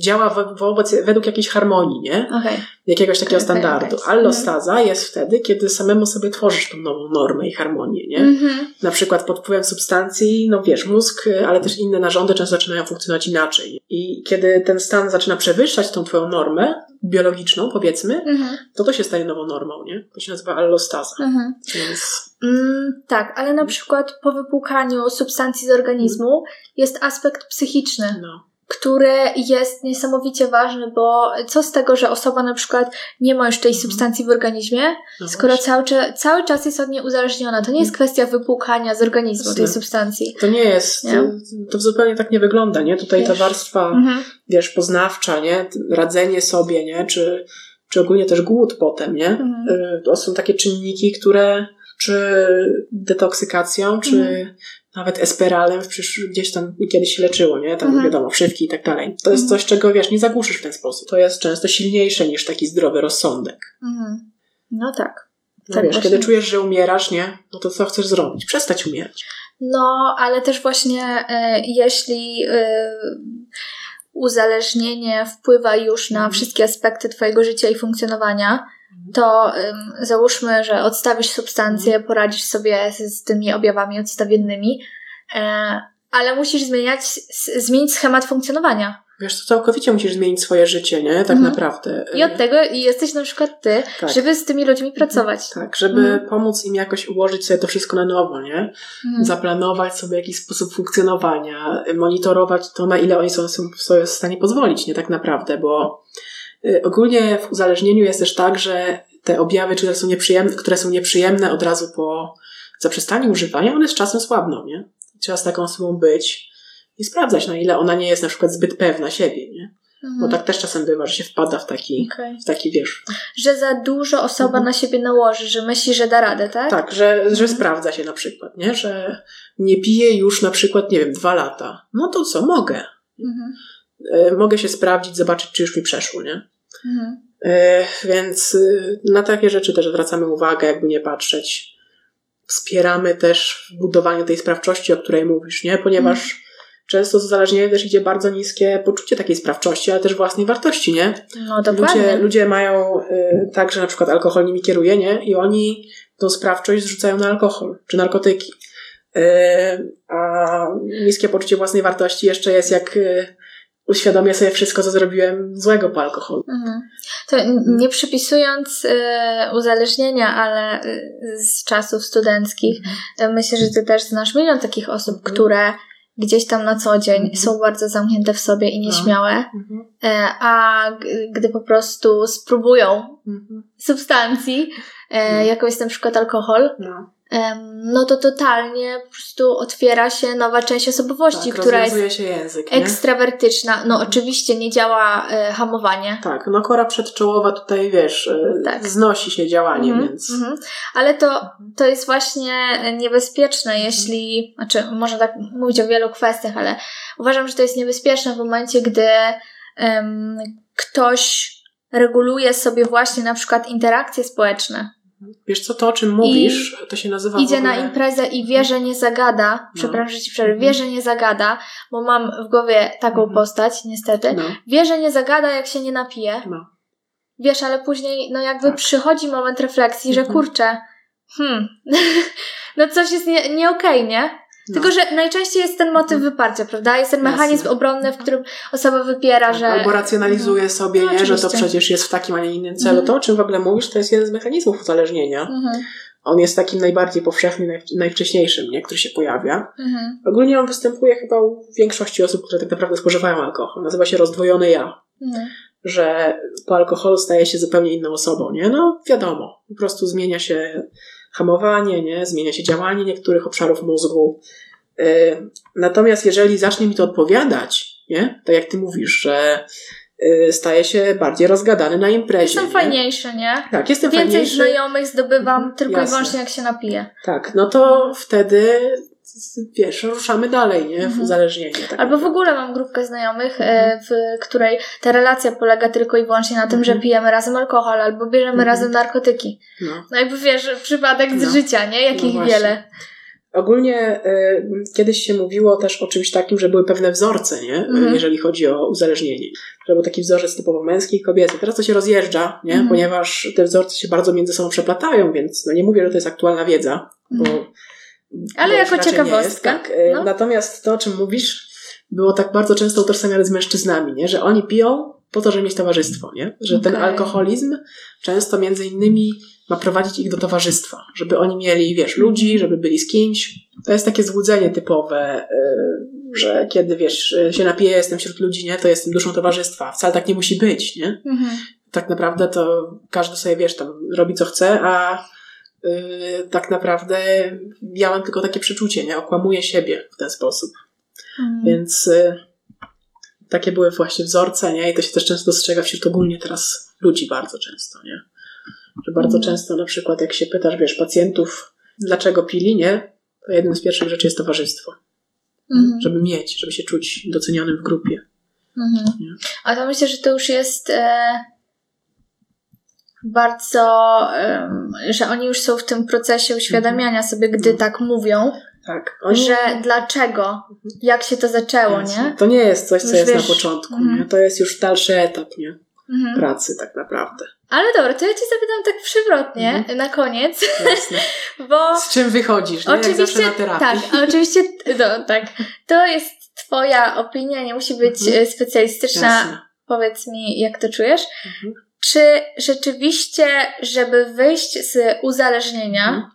działa wo- wobec, według jakiejś harmonii, nie? Okej. Jakiegoś takiego standardu. okej. Allostaza jest wtedy, kiedy samemu sobie tworzysz tą nową normę i harmonię, nie? Mhm. na przykład pod wpływem substancji, no wiesz, mózg, y, ale też inne narządy często zaczynają funkcjonować inaczej. I kiedy ten stan zaczyna przewyższać tą twoją normę biologiczną, powiedzmy, Mhm. to to się staje nową normą, nie? To się nazywa allostaza. Mhm. Więc Mm, tak, ale na przykład po wypłukaniu substancji z organizmu jest aspekt psychiczny, no, który jest niesamowicie ważny, bo co z tego, że osoba na przykład nie ma już tej Mhm. substancji w organizmie, no skoro cały, cały czas jest od niej uzależniona. To nie jest kwestia wypłukania z organizmu tej substancji. To nie jest, Nie? to zupełnie tak nie wygląda, nie? Tutaj ta Wiesz. warstwa, Mhm. wiesz, poznawcza, nie? Radzenie sobie, nie? Czy, czy ogólnie też głód potem, nie? Mhm. Y, To są takie czynniki, które czy detoksykacją, czy Mhm. Nawet esperalem przysz- gdzieś tam kiedyś się leczyło, nie? Tam Mhm. wiadomo, wszywki i tak dalej. To jest Mhm. coś, czego wiesz, nie zagłuszysz w ten sposób. To jest często silniejsze niż taki zdrowy rozsądek. Mhm. No tak. No Tak wiesz, właśnie. kiedy czujesz, że umierasz, nie? No to co chcesz zrobić? Przestać umierać. No, ale też właśnie e, jeśli e, uzależnienie wpływa już na Mhm. wszystkie aspekty Twojego życia i funkcjonowania, to em, załóżmy, że odstawisz substancję, Mhm. poradzisz sobie z, z tymi objawami odstawiennymi, e, ale musisz zmieniać, s- zmienić schemat funkcjonowania. Wiesz, to całkowicie musisz zmienić swoje życie, nie? Tak Mhm. naprawdę. I od tego jesteś na przykład Ty, Tak. żeby z tymi ludźmi pracować. Tak, żeby Mhm. pomóc im jakoś ułożyć sobie to wszystko na nowo, nie? Mhm. Zaplanować sobie jakiś sposób funkcjonowania, monitorować to, na ile oni są sobie w stanie pozwolić, nie tak naprawdę, bo ogólnie w uzależnieniu jest też tak, że te objawy, które są nieprzyjemne, które są nieprzyjemne od razu po zaprzestaniu używania, one z czasem słabną, nie? Trzeba z taką osobą być i sprawdzać, na ile ona nie jest na przykład zbyt pewna siebie, nie? Bo Mhm. tak też czasem bywa, że się wpada w taki, Okej. w taki wiesz, Że za dużo osoba Mhm. na siebie nałoży, że myśli, że da radę, tak? Tak, że, że Mhm. sprawdza się na przykład, nie? Że nie piję już na przykład, nie wiem, dwa lata. No to co, mogę. Mhm. E, mogę się sprawdzić, zobaczyć, czy już mi przeszło, nie? Mhm. E, więc y, na takie rzeczy też zwracamy uwagę, jakby nie patrzeć. Wspieramy też w budowaniu tej sprawczości, o której mówisz, nie? Ponieważ Mhm. często z uzależnieniem też idzie bardzo niskie poczucie takiej sprawczości, ale też własnej wartości, nie? No dokładnie. Ludzie, ludzie mają y, tak, że na przykład alkohol nimi kieruje, nie? I oni tą sprawczość zrzucają na alkohol czy narkotyki. Y, a niskie poczucie własnej wartości jeszcze jest jak y, uświadomię sobie wszystko, co zrobiłem złego po alkoholu. Mhm. To nie przypisując e, uzależnienia, ale e, z czasów studenckich, e, myślę, że ty też znasz milion takich osób, Mhm. które gdzieś tam na co dzień Mhm. są bardzo zamknięte w sobie i No. nieśmiałe, e, a gdy po prostu spróbują substancji, e, No. jaką jest na przykład alkohol, No, no to totalnie po prostu otwiera się nowa część osobowości, tak, która jest język, ekstrawertyczna. No oczywiście nie działa e, hamowanie. Tak, no kora przedczołowa tutaj, wiesz, y, Tak. znosi się działanie, Mhm, więc... mhm. Ale to, to jest właśnie niebezpieczne, jeśli, znaczy można tak mówić o wielu kwestiach, ale uważam, że to jest niebezpieczne w momencie, gdy em, ktoś reguluje sobie właśnie na przykład interakcje społeczne. Wiesz co, to o czym mówisz, I to się nazywa Idzie ogóle... na imprezę i wie, że nie zagada, no. przepraszam, że ci przerwę, wie, mhm. że nie zagada, bo mam w głowie taką mhm. postać, niestety. No. Wie, że nie zagada, jak się nie napije. No. Wiesz, ale później, no jakby tak. przychodzi moment refleksji, że mhm. kurczę, hmm, no coś jest nie, nie okej, okay, nie? No. Tylko, że najczęściej jest ten motyw mhm. wyparcia, prawda? Jest ten mechanizm Jasne. obronny, w którym osoba wypiera, że. Albo racjonalizuje no. sobie, no, nie, że to przecież jest w takim, a nie innym celu. Mhm. To, o czym w ogóle mówisz, to jest jeden z mechanizmów uzależnienia. Mhm. On jest takim najbardziej powszechnym, naj, najwcześniejszym, nie, który się pojawia. Mhm. Ogólnie on występuje chyba u większości osób, które tak naprawdę spożywają alkohol. Nazywa się rozdwojony ja. Mhm. Że po alkoholu staje się zupełnie inną osobą, nie? No, wiadomo. Po prostu zmienia się hamowanie, nie? Zmienia się działanie niektórych obszarów mózgu. Y, natomiast jeżeli zacznie mi to odpowiadać, nie? Tak jak ty mówisz, że y, staje się bardziej rozgadany na imprezie. Jestem nie? fajniejszy, nie? Tak, jestem Więcej fajniejszy. znajomych zdobywam tylko Jasne. i wyłącznie jak się napiję. Tak, no to wtedy wiesz, ruszamy dalej, nie? W mhm. uzależnienie. Tak Albo w ogóle mam grupkę znajomych, e, mhm. w której ta relacja polega tylko i wyłącznie na tym, że pijemy razem alkohol albo bierzemy razem narkotyki. No. no jakby wiesz, przypadek z no. życia, nie? Jakich no wiele. Ogólnie y, kiedyś się mówiło też o czymś takim, że były pewne wzorce, nie? Mhm. jeżeli chodzi o uzależnienie. Że był taki wzorzec typowo męski i kobiecy. Teraz to się rozjeżdża, nie? Mhm. ponieważ te wzorce się bardzo między sobą przeplatają, więc no nie mówię, że to jest aktualna wiedza, bo. Mhm. Ale jako ciekawostka. Tak. Y, no. Natomiast to, o czym mówisz, było tak bardzo często utożsamiane z mężczyznami, nie? że oni piją po to, żeby mieć towarzystwo, nie? że okay. ten alkoholizm często między innymi ma prowadzić ich do towarzystwa, żeby oni mieli, wiesz, ludzi, żeby byli z kimś. To jest takie złudzenie typowe, y, że kiedy, wiesz, się napiję, jestem wśród ludzi, nie, to jestem duszą towarzystwa. Wcale tak nie musi być, nie? Mhm. Tak naprawdę to każdy sobie, wiesz, tam robi co chce, a yy, tak naprawdę ja mam tylko takie przeczucie, nie? Okłamuję siebie w ten sposób. Mhm. Więc yy, takie były właśnie wzorce, nie? I to się też często dostrzega wśród ogólnie teraz ludzi bardzo często, nie? Że bardzo mhm. często na przykład jak się pytasz, wiesz, pacjentów, dlaczego pili, nie? To jednym z pierwszych rzeczy jest towarzystwo. Mhm. Żeby mieć, żeby się czuć docenionym w grupie. Mhm. A to myślę, że to już jest e, bardzo, że oni już są w tym procesie uświadamiania mhm. sobie, gdy tak mówią. Tak. Oni... Że dlaczego, mhm. jak się to zaczęło, nie? To nie jest coś, co już jest wiesz, na początku, nie? To jest już dalszy etap, nie? Pracy tak naprawdę. Ale dobra, to ja cię zapytam tak przywrotnie mhm. na koniec. Jasne. Bo Z czym wychodzisz, nie? Oczywiście, Jak zawsze na terapii. Tak, oczywiście, no, tak. To jest twoja opinia, nie musi być mhm. E, specjalistyczna. Jasne. Powiedz mi, jak to czujesz. Mhm. Czy rzeczywiście, żeby wyjść z uzależnienia, mhm.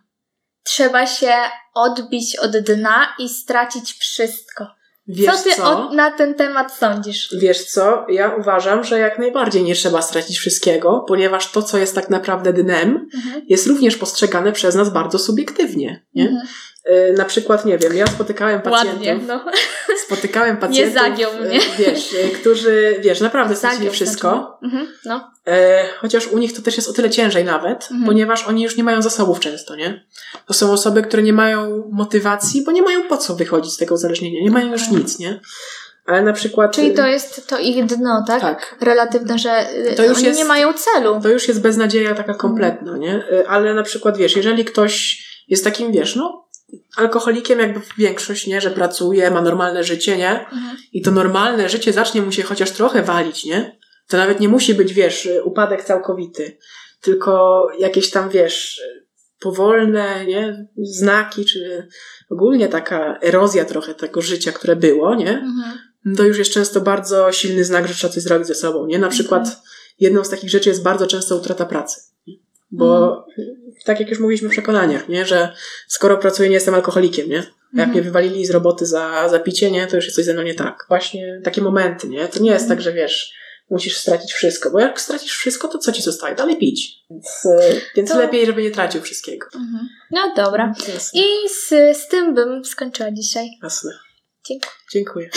trzeba się odbić od dna i stracić wszystko? Wiesz co ty co? na ten temat sądzisz? Wiesz co? Ja uważam, że jak najbardziej nie trzeba stracić wszystkiego, ponieważ to, co jest tak naprawdę dnem, mhm. jest również postrzegane przez nas bardzo subiektywnie. Nie? Mhm. Y, na przykład, nie wiem, ja spotykałem pacjentów. Ładnie, no. Spotykałem pacjentów. Nie zagiął mnie. Y, wiesz, y, którzy, wiesz, naprawdę stracili wszystko. Znaczy, mhm, no. Chociaż u nich to też jest o tyle ciężej nawet, mhm. ponieważ oni już nie mają zasobów często, nie? To są osoby, które nie mają motywacji, bo nie mają po co wychodzić z tego uzależnienia. Nie mają już nic, nie? Ale na przykład. Czyli to jest to ich dno, tak? Tak. Relatywne, że to już oni jest, nie mają celu. To już jest beznadzieja taka kompletna, nie? Ale na przykład, wiesz, jeżeli ktoś jest takim, wiesz, no, alkoholikiem jakby większość, nie? Że pracuje, ma normalne życie, nie? Mhm. I to normalne życie zacznie mu się chociaż trochę walić, nie? To nawet nie musi być, wiesz, upadek całkowity, tylko jakieś tam, wiesz, powolne, nie? Znaki, czy ogólnie taka erozja trochę tego życia, które było, nie? Mhm. To już jest często bardzo silny znak, że trzeba coś zrobić ze sobą, nie? Na przykład mhm. jedną z takich rzeczy jest bardzo często utrata pracy. Bo mhm. tak jak już mówiliśmy w przekonaniach, nie? że skoro pracuję, nie jestem alkoholikiem, nie? Jak mhm. mnie wywalili z roboty za, za picie, nie? To już jest coś ze mną nie tak. Właśnie takie momenty, nie? To nie jest tak, że wiesz, musisz stracić wszystko, bo jak stracisz wszystko, to co ci zostaje? Dalej pić. Więc, e, więc to... lepiej, żeby nie tracił wszystkiego. Mhm. No dobra. Jasne. I z, z tym bym skończyła dzisiaj. Jasne. Dziękuję. Dziękuję.